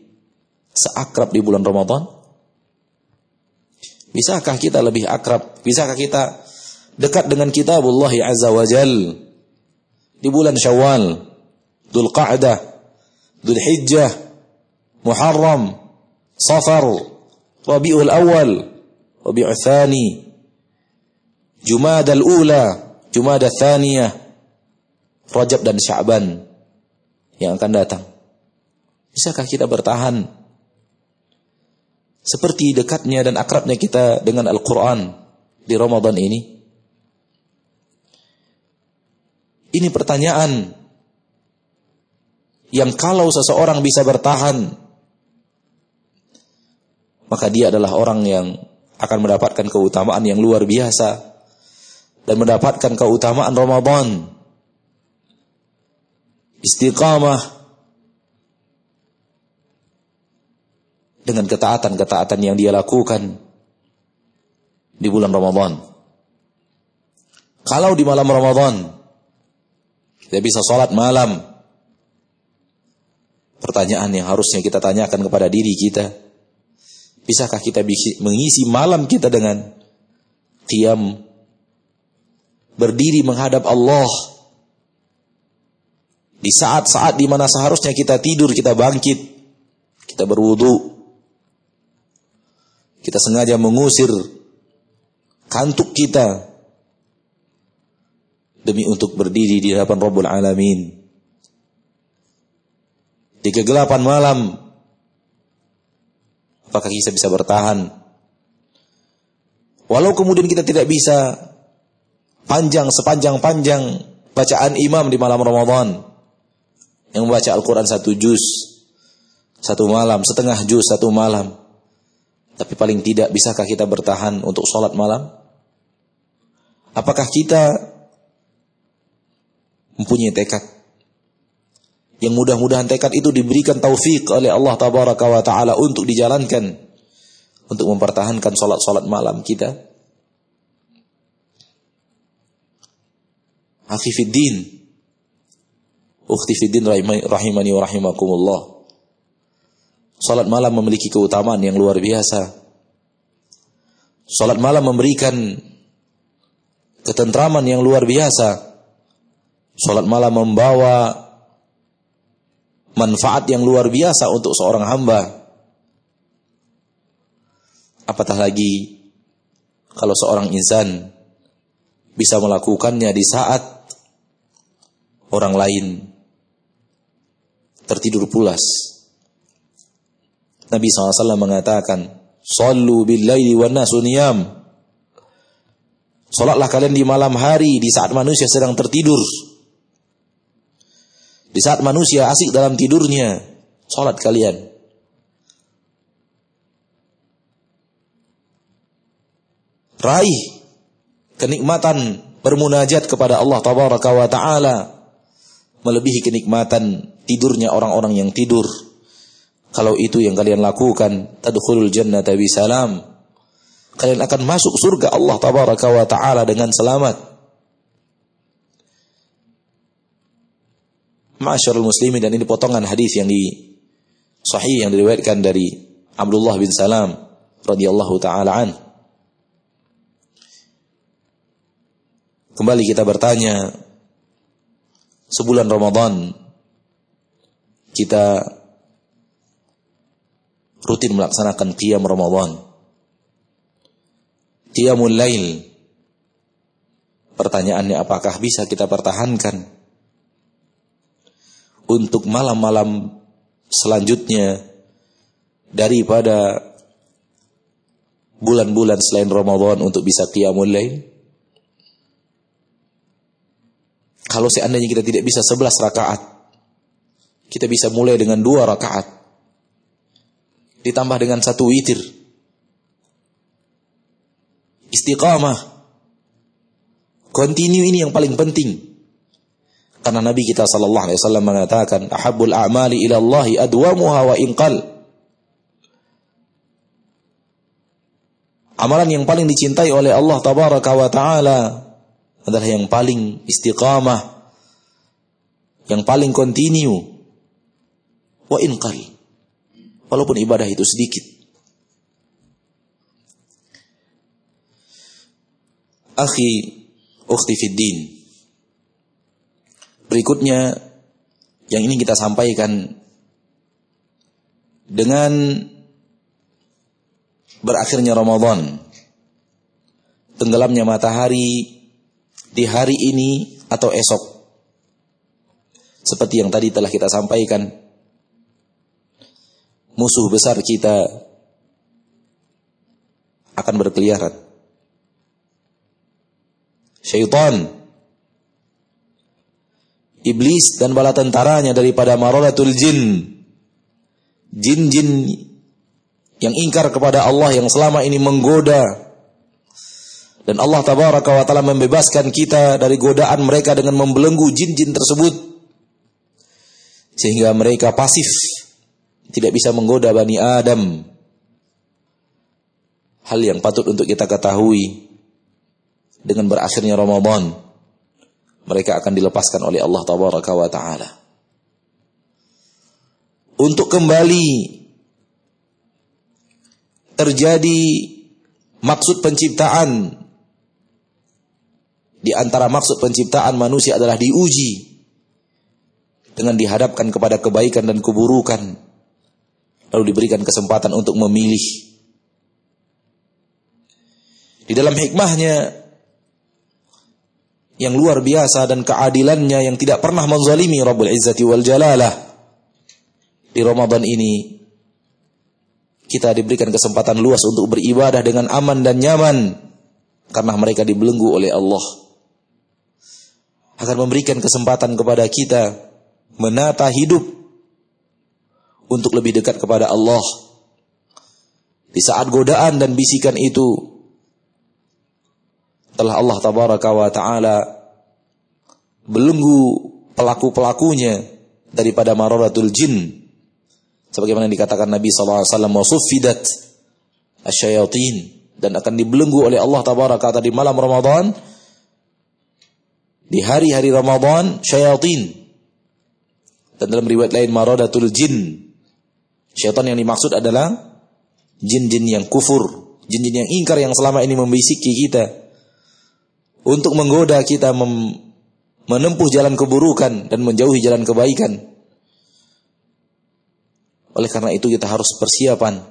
seakrab di bulan Ramadan? Bisakah kita lebih akrab? Bisakah kita dekat dengan kitabullah Azza wa Jal di bulan Syawal, Dhul Qa'dah, Dhul Hijjah, Muharram, Safar, Rabiul Awal, Rabiul Thani, Jumad al-Ula, Jumad al-Thaniyah, Rajab dan Sya'ban yang akan datang. Bisakah kita bertahan seperti dekatnya dan akrabnya kita dengan Al-Quran di Ramadan ini? Ini pertanyaan yang kalau seseorang bisa bertahan, maka dia adalah orang yang akan mendapatkan keutamaan yang luar biasa dan mendapatkan keutamaan Ramadan. Istiqamah dengan ketaatan-ketaatan yang dia lakukan di bulan Ramadan. Kalau di malam Ramadan tidak bisa sholat malam, pertanyaan yang harusnya kita tanyakan kepada diri kita, bisakah kita mengisi malam kita dengan qiyam? Berdiri menghadap Allah di saat-saat di mana seharusnya kita tidur, kita bangkit, kita berwudu, kita sengaja mengusir kantuk kita demi untuk berdiri di hadapan Rabbul Alamin. Di kegelapan malam, apakah kita bisa bertahan? Walau kemudian kita tidak bisa panjang sepanjang-panjang bacaan imam di malam Ramadan yang membaca Al-Quran satu juz satu malam, setengah juz satu malam. Tapi paling tidak bisakah kita bertahan untuk sholat malam? Apakah kita mempunyai tekad. Yang mudah-mudahan tekad itu diberikan taufik oleh Allah wa taala untuk dijalankan untuk mempertahankan salat-salat malam kita. Akhifiddin Ukhti fiddin rahimani wa rahimakumullah. Salat malam memiliki keutamaan yang luar biasa. Salat malam memberikan ketentraman yang luar biasa Salat malam membawa manfaat yang luar biasa untuk seorang hamba. Apatah lagi kalau seorang insan bisa melakukannya di saat orang lain tertidur pulas. Nabi SAW mengatakan, Sallu billaili wa nasu niyam. Salatlah kalian di malam hari di saat manusia sedang tertidur. Di saat manusia asik dalam tidurnya, sholat kalian. Raih kenikmatan bermunajat kepada Allah tabaraka wa taala melebihi kenikmatan tidurnya orang-orang yang tidur. Kalau itu yang kalian lakukan, tadkhulul jannata salam. Kalian akan masuk surga Allah tabaraka wa taala dengan selamat. Masyarul muslimin dan ini potongan hadis yang di sahih yang diriwayatkan dari Abdullah bin Salam radhiyallahu taala an. Kembali kita bertanya sebulan Ramadan kita rutin melaksanakan qiyam Ramadan. Qiyamul lail. Pertanyaannya apakah bisa kita pertahankan? untuk malam-malam selanjutnya daripada bulan-bulan selain Ramadan untuk bisa qiyamul lail? Kalau seandainya kita tidak bisa 11 rakaat, kita bisa mulai dengan dua rakaat. Ditambah dengan satu witir. Istiqamah. Continue ini yang paling penting. Karena Nabi kita sallallahu alaihi wasallam mengatakan, "Ahabbul a'mali ila Allah adwamuha wa inqal." Amalan yang paling dicintai oleh Allah tabaraka wa taala adalah yang paling istiqamah, yang paling kontinu. Wa inqal. Walaupun ibadah itu sedikit. Akhi, ukhti fid. Berikutnya yang ini kita sampaikan dengan berakhirnya Ramadan, tenggelamnya matahari di hari ini atau esok. Seperti yang tadi telah kita sampaikan, musuh besar kita akan berkeliaran. Syaitan iblis dan bala tentaranya daripada marolatul jin. Jin-jin yang ingkar kepada Allah yang selama ini menggoda dan Allah tabaraka wa taala membebaskan kita dari godaan mereka dengan membelenggu jin-jin tersebut sehingga mereka pasif tidak bisa menggoda Bani Adam. Hal yang patut untuk kita ketahui dengan berakhirnya Ramadan mereka akan dilepaskan oleh Allah tabaraka wa taala. Untuk kembali terjadi maksud penciptaan di antara maksud penciptaan manusia adalah diuji dengan dihadapkan kepada kebaikan dan keburukan lalu diberikan kesempatan untuk memilih. Di dalam hikmahnya yang luar biasa dan keadilannya yang tidak pernah menzalimi Rabbul Izzati wal Jalalah di Ramadan ini kita diberikan kesempatan luas untuk beribadah dengan aman dan nyaman karena mereka dibelenggu oleh Allah. Akan memberikan kesempatan kepada kita menata hidup untuk lebih dekat kepada Allah. Di saat godaan dan bisikan itu telah Allah tabaraka wa taala belenggu pelaku-pelakunya daripada mararatul jin sebagaimana dikatakan Nabi sallallahu alaihi wasallam wasuffidat asyayatin dan akan dibelenggu oleh Allah tabaraka di malam Ramadan di hari-hari Ramadan syayatin. Dan dalam riwayat lain maradatul jin. Syaitan yang dimaksud adalah jin-jin yang kufur, jin-jin yang ingkar yang selama ini membisiki kita untuk menggoda kita menempuh jalan keburukan dan menjauhi jalan kebaikan. Oleh karena itu kita harus persiapan.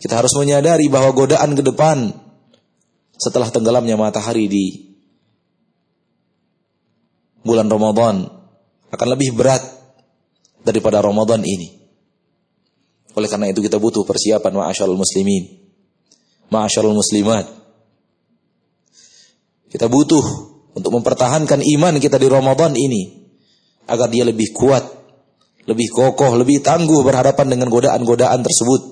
Kita harus menyadari bahwa godaan ke depan setelah tenggelamnya matahari di bulan Ramadan akan lebih berat daripada Ramadan ini. Oleh karena itu kita butuh persiapan ma'asyarul muslimin. Ma'asyarul muslimat. Kita butuh untuk mempertahankan iman kita di Ramadan ini agar dia lebih kuat, lebih kokoh, lebih tangguh berhadapan dengan godaan-godaan tersebut.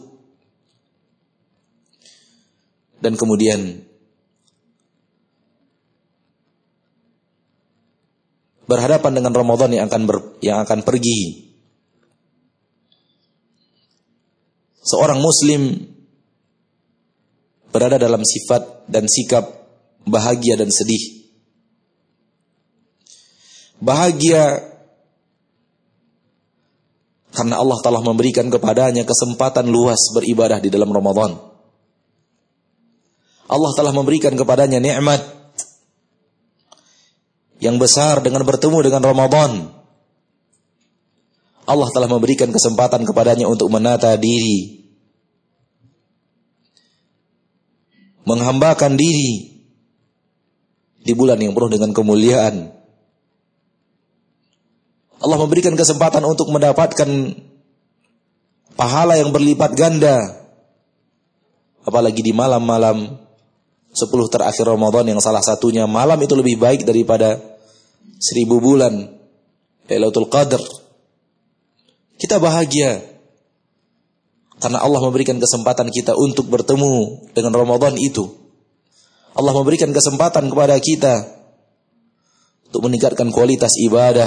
Dan kemudian berhadapan dengan Ramadan yang akan ber, yang akan pergi. Seorang muslim berada dalam sifat dan sikap bahagia dan sedih. Bahagia karena Allah telah memberikan kepadanya kesempatan luas beribadah di dalam Ramadan. Allah telah memberikan kepadanya nikmat yang besar dengan bertemu dengan Ramadan. Allah telah memberikan kesempatan kepadanya untuk menata diri. Menghambakan diri di bulan yang penuh dengan kemuliaan. Allah memberikan kesempatan untuk mendapatkan pahala yang berlipat ganda. Apalagi di malam-malam Sepuluh terakhir Ramadan yang salah satunya malam itu lebih baik daripada seribu bulan. Lailatul Qadar. Kita bahagia. Karena Allah memberikan kesempatan kita untuk bertemu dengan Ramadan itu. Allah memberikan kesempatan kepada kita untuk meningkatkan kualitas ibadah,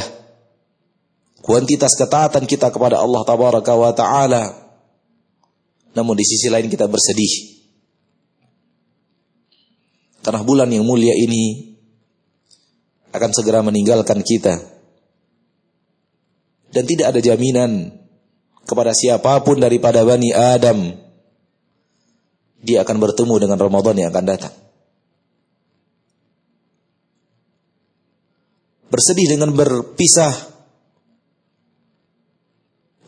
kuantitas ketaatan kita kepada Allah tabaraka wa taala. Namun di sisi lain kita bersedih karena bulan yang mulia ini akan segera meninggalkan kita. Dan tidak ada jaminan kepada siapa pun daripada Bani Adam dia akan bertemu dengan Ramadan yang akan datang. Bersedih dengan berpisah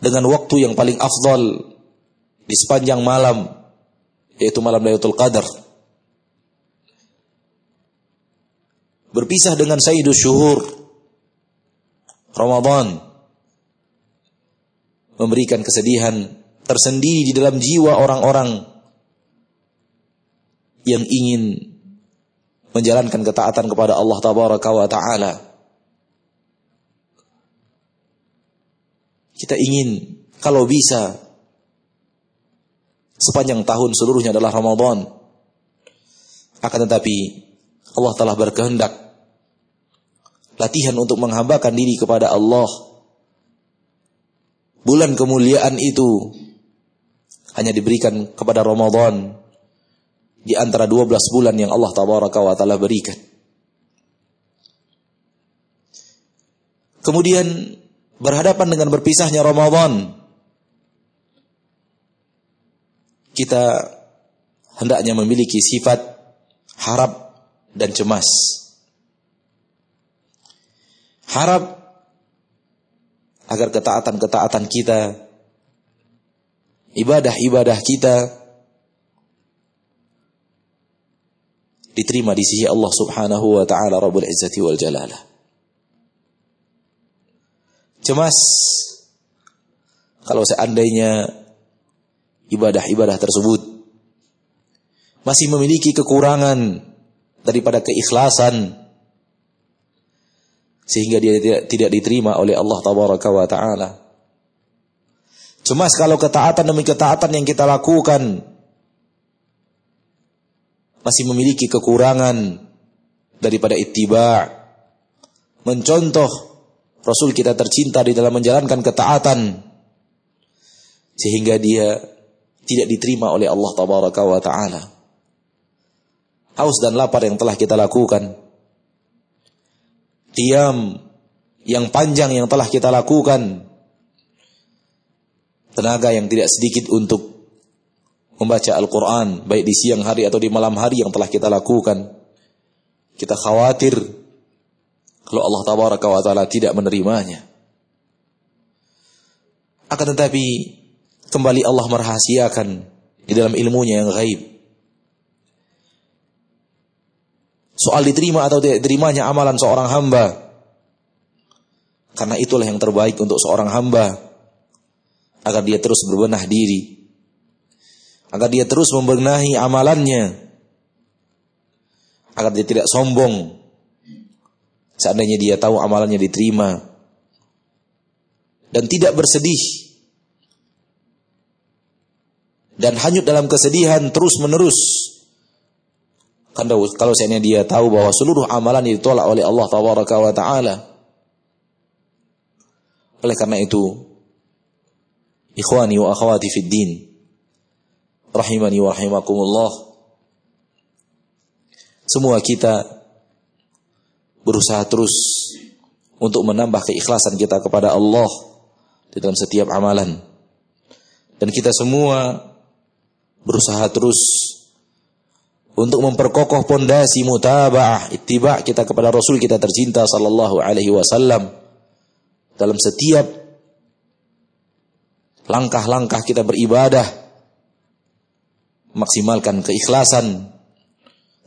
dengan waktu yang paling afdal di sepanjang malam yaitu malam Lailatul Qadar berpisah dengan Sayyidus Syuhur Ramadan memberikan kesedihan tersendiri di dalam jiwa orang-orang yang ingin menjalankan ketaatan kepada Allah tabaraka wa taala. Kita ingin kalau bisa sepanjang tahun seluruhnya adalah Ramadan. Akan tetapi Allah telah berkehendak latihan untuk menghambakan diri kepada Allah. Bulan kemuliaan itu hanya diberikan kepada Ramadan di antara 12 bulan yang Allah tabaraka wa taala berikan. Kemudian berhadapan dengan berpisahnya Ramadan, kita hendaknya memiliki sifat harap dan cemas. Harap agar ketaatan-ketaatan kita, ibadah-ibadah kita. Diterima di sisi Allah Subhanahu wa taala Rabbul Izzati wal Jalalah. Cemas. Kalau seandainya ibadah-ibadah tersebut masih memiliki kekurangan daripada keikhlasan sehingga dia tidak, tidak diterima oleh Allah tabaraka wa taala. Cemas kalau ketaatan demi ketaatan yang kita lakukan masih memiliki kekurangan daripada ittiba' mencontoh Rasul kita tercinta di dalam menjalankan ketaatan sehingga dia tidak diterima oleh Allah tabaraka wa taala. Haus dan lapar yang telah kita lakukan. Diam yang panjang yang telah kita lakukan. Tenaga yang tidak sedikit untuk membaca Al-Quran, baik di siang hari atau di malam hari yang telah kita lakukan. Kita khawatir kalau Allah tabaraka wa taala tidak menerimanya. Akan tetapi kembali Allah merahasiakan di dalam ilmunya yang gaib. Soal diterima atau tidak diterimanya amalan seorang hamba. Karena itulah yang terbaik untuk seorang hamba. Agar dia terus berbenah diri. Agar dia terus membenahi amalannya. Agar dia tidak sombong Seandainya dia tahu amalannya diterima dan tidak bersedih dan hanyut dalam kesedihan terus menerus. Karena kalau seandainya dia tahu bahwa seluruh amalan ditolak oleh Allah Taala wa taala. Oleh karena itu, ikhwani wa akhwati fid din, rahimani wa rahimakumullah. Semua kita berusaha terus untuk menambah keikhlasan kita kepada Allah di dalam setiap amalan. Dan kita semua berusaha terus untuk memperkokoh pondasi mutaba'ah ittiba' kita kepada Rasul kita tercinta sallallahu alaihi wasallam. Dalam setiap langkah-langkah kita beribadah maksimalkan keikhlasan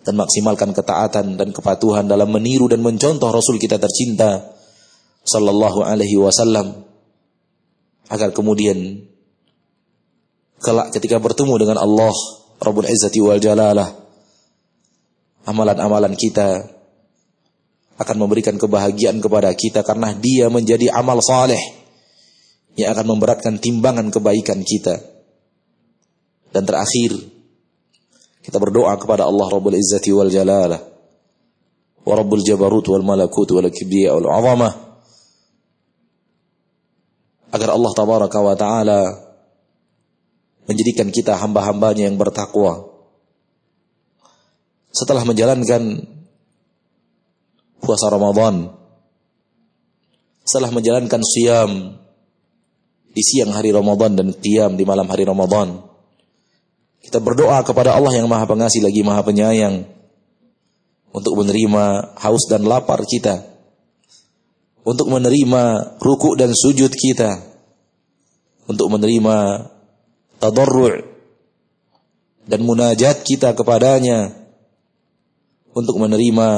dan maksimalkan ketaatan dan kepatuhan dalam meniru dan mencontoh Rasul kita tercinta sallallahu alaihi wasallam. Agar kemudian kelak ketika bertemu dengan Allah Rabbul Izzati wal Jalalah amalan-amalan kita akan memberikan kebahagiaan kepada kita karena dia menjadi amal saleh yang akan memberatkan timbangan kebaikan kita. Dan terakhir kita berdoa kepada Allah Rabbul Izzati wal Jalalah wa Rabbul Jabarut wal Malakut wal Kibriya wal Azamah agar Allah tabaraka wa taala menjadikan kita hamba-hambanya yang bertakwa setelah menjalankan puasa Ramadan setelah menjalankan siam di siang hari Ramadan dan qiyam di malam hari Ramadan kita berdoa kepada Allah yang Maha Pengasih lagi Maha Penyayang untuk menerima haus dan lapar kita. Untuk menerima ruku dan sujud kita. Untuk menerima tadarru' dan munajat kita kepadanya. Untuk menerima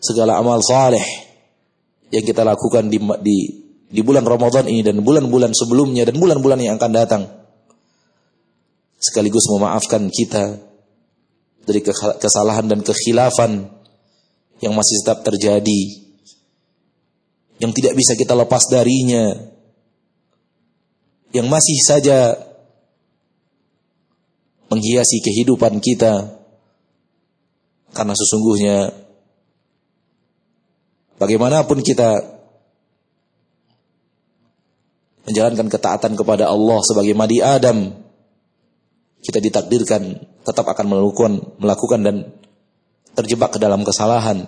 segala amal saleh yang kita lakukan di, di di bulan Ramadan ini dan bulan-bulan sebelumnya dan bulan-bulan yang akan datang sekaligus memaafkan kita dari kesalahan dan kekhilafan yang masih tetap terjadi yang tidak bisa kita lepas darinya yang masih saja menghiasi kehidupan kita. Karena sesungguhnya bagaimanapun kita menjalankan ketaatan kepada Allah sebagai madi Adam, kita ditakdirkan tetap akan melakukan melakukan dan terjebak ke dalam kesalahan.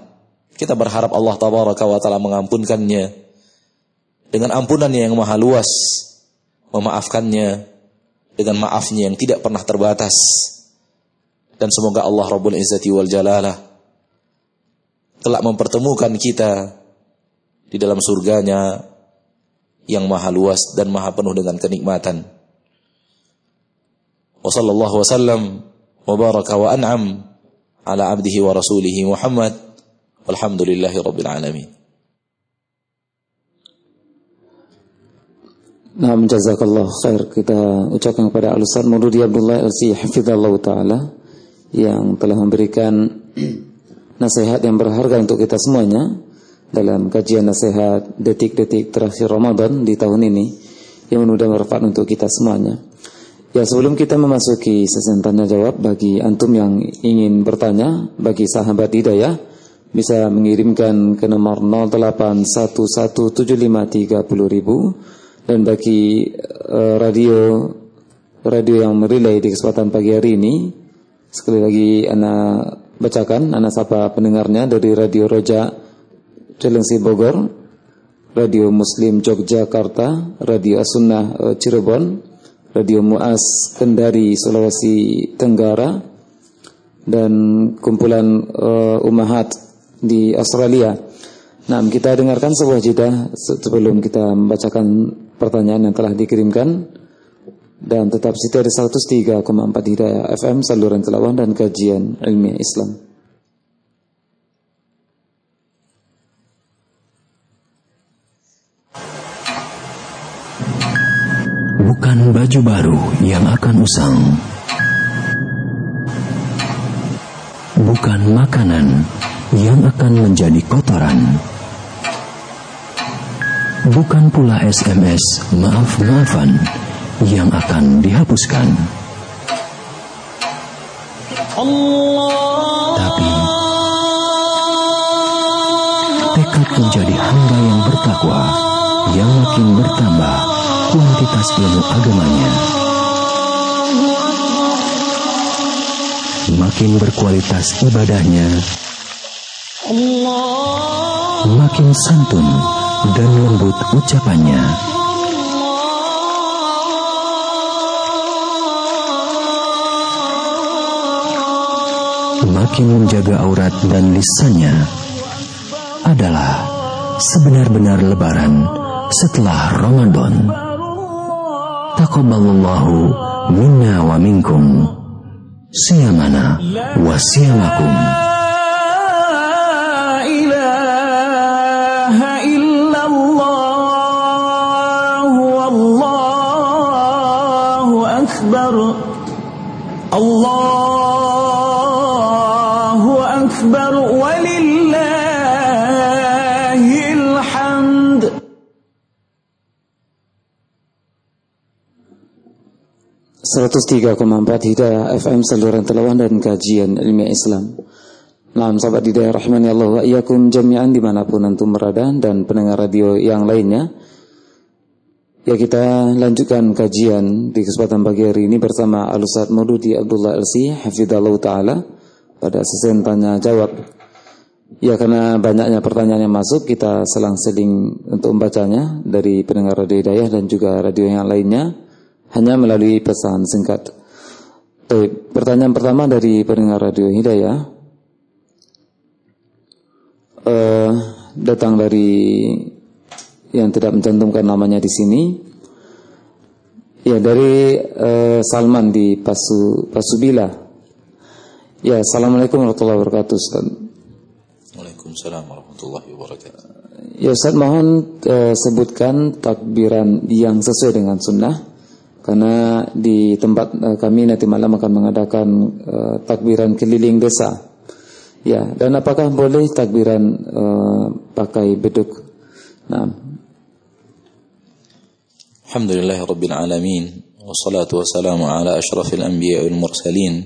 Kita berharap Allah tabaraka wa taala mengampunkannya dengan ampunannya yang maha luas, memaafkannya dengan maafnya yang tidak pernah terbatas. Dan semoga Allah Rabbul Izzati wal Jalalah telah mempertemukan kita di dalam surganya yang maha luas dan maha penuh dengan kenikmatan. Wa sallallahu wasallam wa baraka wa an'am ala abdihi wa rasulihi Muhammad walhamdulillahi rabbil alamin. Nah, jazakallah khair kita ucapkan kepada Al-Ustaz Maududi Abdullah LC Hafizallah Ta'ala yang telah memberikan nasihat yang berharga untuk kita semuanya dalam kajian nasihat detik-detik terakhir Ramadan di tahun ini yang mudah bermanfaat untuk kita semuanya. Ya sebelum kita memasuki sesi tanya jawab bagi antum yang ingin bertanya bagi sahabat hidayah bisa mengirimkan ke nomor 08117530.000 dan bagi uh, radio radio yang merilai di kesempatan pagi hari ini sekali lagi ana bacakan ana sapa pendengarnya dari Radio Roja Cilengsi Bogor, Radio Muslim Yogyakarta, Radio Asunnah uh, Cirebon, Radio Muas Kendari Sulawesi Tenggara dan kumpulan uh, umahat di Australia. Nah, kita dengarkan sebuah jeda sebelum kita membacakan pertanyaan yang telah dikirimkan dan tetap setia di 103,4 Hidayah FM saluran telawah dan kajian ilmiah Islam. Bukan baju baru yang akan usang. Bukan makanan yang akan menjadi kotoran bukan pula SMS maaf-maafan yang akan dihapuskan. Tapi tekad menjadi hamba yang bertakwa yang makin bertambah kuantitas ilmu agamanya. Makin berkualitas ibadahnya, makin santun dan lembut ucapannya. Makin menjaga aurat dan lisannya adalah sebenar-benar lebaran setelah Ramadan. Taqabbalallahu minna wa minkum. Siyamana wa siyamakum. 103,4 Hidayah FM saluran telawah dan kajian ilmiah Islam. Nah, sahabat Hidayah rahmani Allah wa jami'an di mana pun antum berada dan pendengar radio yang lainnya. Ya kita lanjutkan kajian di kesempatan pagi hari ini bersama Al-Ustaz Maududi Abdullah LC Hafidhallah Ta'ala pada sesi tanya jawab. Ya karena banyaknya pertanyaan yang masuk kita selang-seling untuk membacanya dari pendengar Radio Hidayah dan juga radio yang lainnya hanya melalui pesan singkat. Baik, pertanyaan pertama dari pendengar Radio Hidayah uh, datang dari yang tidak mencantumkan namanya di sini. Ya dari uh, Salman di Pasu Pasubila. Ya, assalamualaikum warahmatullahi wabarakatuh. Ustaz. Waalaikumsalam warahmatullahi wabarakatuh. Ya Ustaz mohon uh, sebutkan takbiran yang sesuai dengan sunnah karena di tempat eh, kami nanti malam akan mengadakan uh, takbiran keliling desa. Ya, dan apakah boleh takbiran uh, pakai beduk? Nah. Alhamdulillah rabbil alamin wassalatu wassalamu ala asyrafil anbiya wal mursalin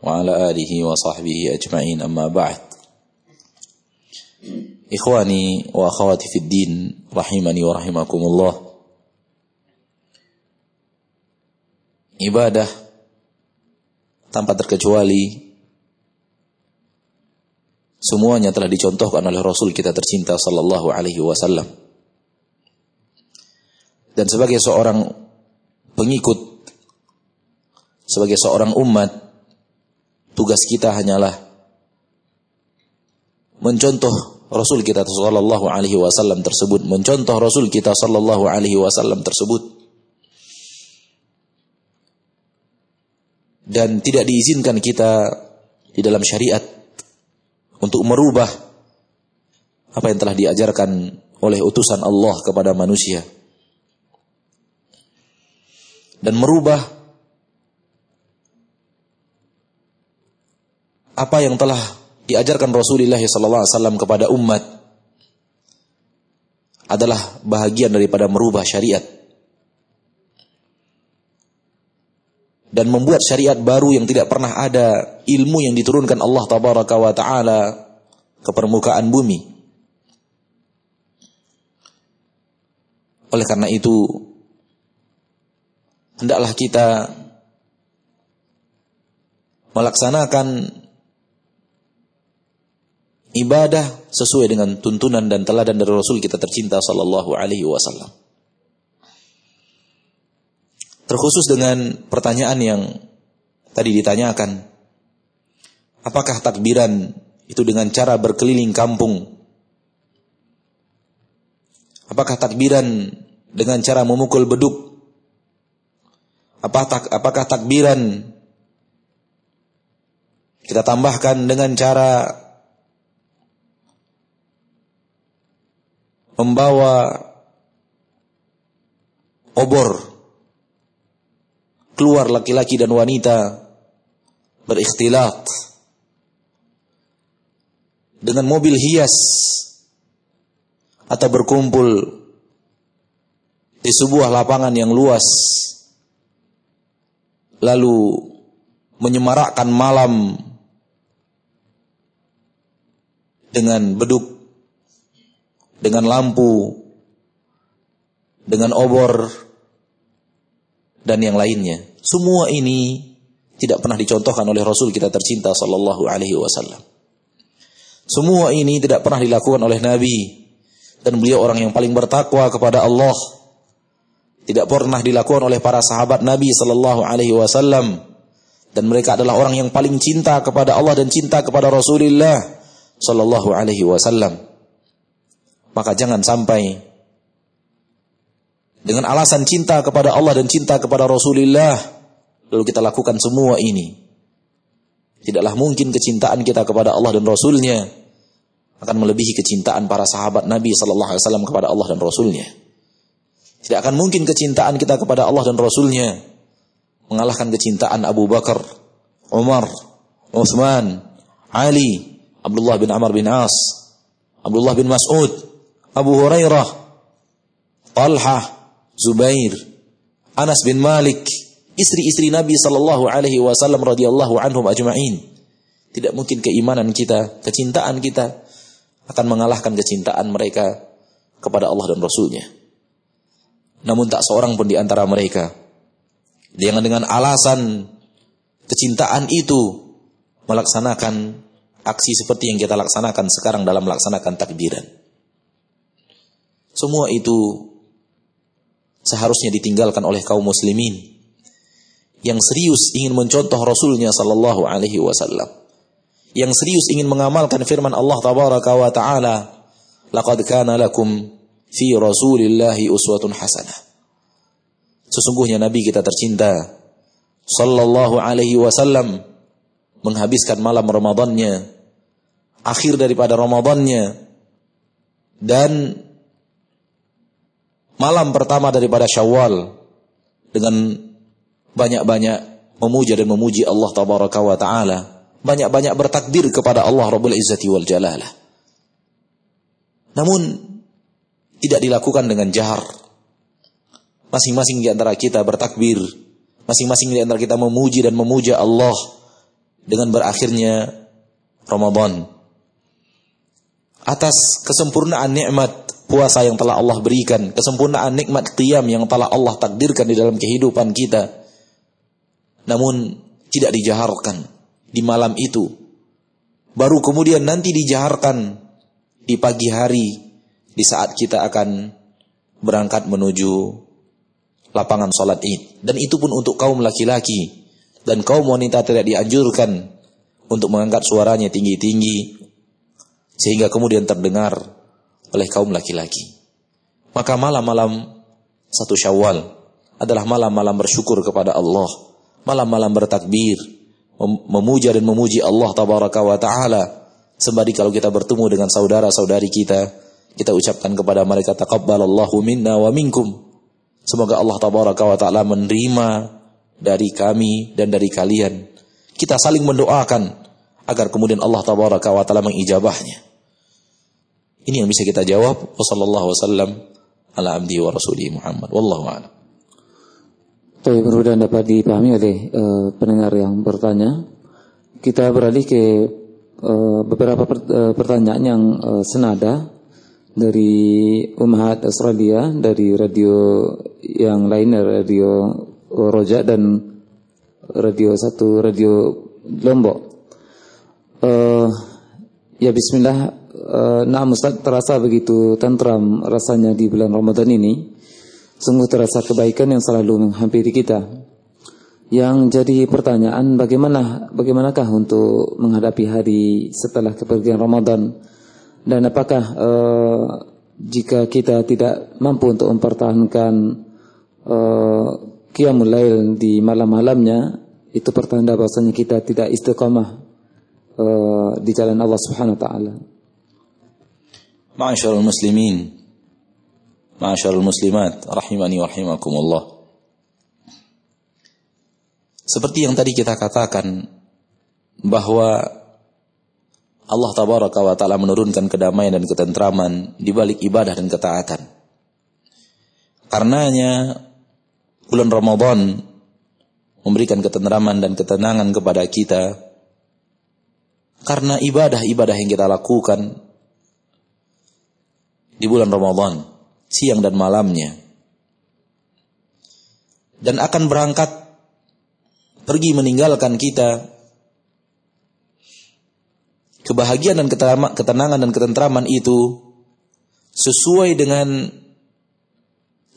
wa ala alihi wa sahbihi ajma'in amma ba'd. Ikhwani wa akhawati fiddin rahimani wa rahimakumullah. Ibadah tanpa terkecuali semuanya telah dicontohkan oleh Rasul kita tercinta sallallahu alaihi wasallam. Dan sebagai seorang pengikut sebagai seorang umat tugas kita hanyalah mencontoh Rasul kita sallallahu alaihi wasallam tersebut, mencontoh Rasul kita sallallahu alaihi wasallam tersebut. Dan tidak diizinkan kita di dalam syariat untuk merubah apa yang telah diajarkan oleh utusan Allah kepada manusia. Dan merubah apa yang telah diajarkan Rasulullah SAW kepada umat adalah bahagian daripada merubah syariat dan membuat syariat baru yang tidak pernah ada ilmu yang diturunkan Allah tabaraka wa taala ke permukaan bumi. Oleh karena itu hendaklah kita melaksanakan ibadah sesuai dengan tuntunan dan teladan dari Rasul kita tercinta sallallahu alaihi wasallam. Terkhusus dengan pertanyaan yang tadi ditanyakan, apakah takbiran itu dengan cara berkeliling kampung? Apakah takbiran dengan cara memukul beduk? Apakah, takbiran kita tambahkan dengan cara membawa obor keluar laki-laki dan wanita berikhtilat dengan mobil hias atau berkumpul di sebuah lapangan yang luas lalu menyemarakkan malam dengan beduk dengan lampu, dengan obor, dan yang lainnya. Semua ini tidak pernah dicontohkan oleh Rasul kita tercinta sallallahu alaihi wasallam. Semua ini tidak pernah dilakukan oleh Nabi dan beliau orang yang paling bertakwa kepada Allah. Tidak pernah dilakukan oleh para sahabat Nabi sallallahu alaihi wasallam dan mereka adalah orang yang paling cinta kepada Allah dan cinta kepada Rasulullah sallallahu alaihi wasallam. Maka jangan sampai dengan alasan cinta kepada Allah dan cinta kepada Rasulullah lalu kita lakukan semua ini. Tidaklah mungkin kecintaan kita kepada Allah dan Rasulnya akan melebihi kecintaan para sahabat Nabi Sallallahu Alaihi Wasallam kepada Allah dan Rasulnya. Tidak akan mungkin kecintaan kita kepada Allah dan Rasulnya mengalahkan kecintaan Abu Bakar, Umar, Uthman, Ali, Abdullah bin Amr bin As, Abdullah bin Mas'ud, Abu Hurairah, Talha, Zubair, Anas bin Malik, istri-istri Nabi sallallahu alaihi wasallam radhiyallahu anhum ajma'in. Tidak mungkin keimanan kita, kecintaan kita akan mengalahkan kecintaan mereka kepada Allah dan Rasulnya. Namun tak seorang pun di antara mereka yang dengan alasan kecintaan itu melaksanakan aksi seperti yang kita laksanakan sekarang dalam melaksanakan takbiran. Semua itu seharusnya ditinggalkan oleh kaum muslimin yang serius ingin mencontoh Rasulnya sallallahu alaihi wasallam. Yang serius ingin mengamalkan firman Allah tabaraka wa taala, "Laqad kana lakum fi Rasulillahi uswatun hasanah." Sesungguhnya nabi kita tercinta sallallahu alaihi wasallam menghabiskan malam Ramadannya akhir daripada Ramadannya dan malam pertama daripada Syawal dengan banyak-banyak memuja dan memuji Allah tabaraka wa taala, banyak-banyak bertakbir kepada Allah Rabbul Izzati wal Jalalah. Namun tidak dilakukan dengan jahar. Masing-masing di antara kita bertakbir. Masing-masing di antara kita memuji dan memuja Allah dengan berakhirnya Ramadan. Atas kesempurnaan nikmat puasa yang telah Allah berikan, kesempurnaan nikmat qiyam yang telah Allah takdirkan di dalam kehidupan kita. Namun tidak dijaharkan di malam itu. Baru kemudian nanti dijaharkan di pagi hari di saat kita akan berangkat menuju lapangan sholat id. Dan itu pun untuk kaum laki-laki. Dan kaum wanita tidak dianjurkan untuk mengangkat suaranya tinggi-tinggi. Sehingga kemudian terdengar oleh kaum laki-laki. Maka malam-malam satu syawal adalah malam-malam bersyukur kepada Allah. Malam-malam bertakbir. Memuja dan memuji Allah tabaraka wa ta'ala. Sembari kalau kita bertemu dengan saudara-saudari kita. Kita ucapkan kepada mereka taqabbalallahu minna wa minkum. Semoga Allah tabaraka wa ta'ala menerima dari kami dan dari kalian. Kita saling mendoakan agar kemudian Allah tabaraka wa ta'ala mengijabahnya. Ini yang bisa kita jawab. Wasallam ala abdi wa Muhammad. Wallahu a'lam. Tapi mudah dapat dipahami oleh uh, pendengar yang bertanya. Kita beralih ke uh, beberapa per, uh, pertanyaan yang uh, senada dari Umahat Australia, dari radio yang lain, radio Roja dan radio satu radio Lombok. Uh, ya Bismillah uh, nah Ustaz terasa begitu tentram rasanya di bulan Ramadan ini. Sungguh terasa kebaikan yang selalu menghampiri kita. Yang jadi pertanyaan bagaimana bagaimanakah untuk menghadapi hari setelah kepergian Ramadan dan apakah uh, jika kita tidak mampu untuk mempertahankan uh, qiyamul lail di malam-malamnya itu pertanda bahwasanya kita tidak istiqamah uh, di jalan Allah Subhanahu wa taala. Ma'asyarul muslimin. Ma'asyarul muslimat. Rahimani wa rahimakumullah. Seperti yang tadi kita katakan Bahwa Allah tabaraka wa ta'ala menurunkan kedamaian dan ketentraman Di balik ibadah dan ketaatan. Karenanya Bulan Ramadan Memberikan ketentraman dan ketenangan kepada kita. Karena ibadah-ibadah yang kita lakukan di bulan Ramadan, siang dan malamnya. Dan akan berangkat pergi meninggalkan kita kebahagiaan dan ketenangan dan ketentraman itu sesuai dengan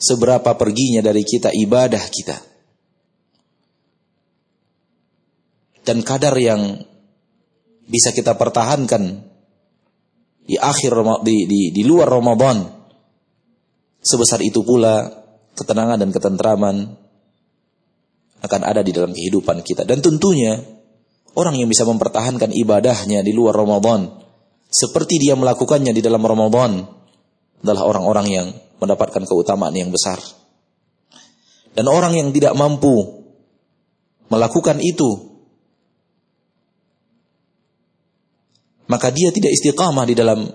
seberapa perginya dari kita ibadah kita. Dan kadar yang bisa kita pertahankan di akhir di, di, di luar Ramadan. Sebesar itu pula ketenangan dan ketentraman akan ada di dalam kehidupan kita. Dan tentunya orang yang bisa mempertahankan ibadahnya di luar Ramadan seperti dia melakukannya di dalam Ramadan adalah orang-orang yang mendapatkan keutamaan yang besar. Dan orang yang tidak mampu melakukan itu maka dia tidak istiqamah di dalam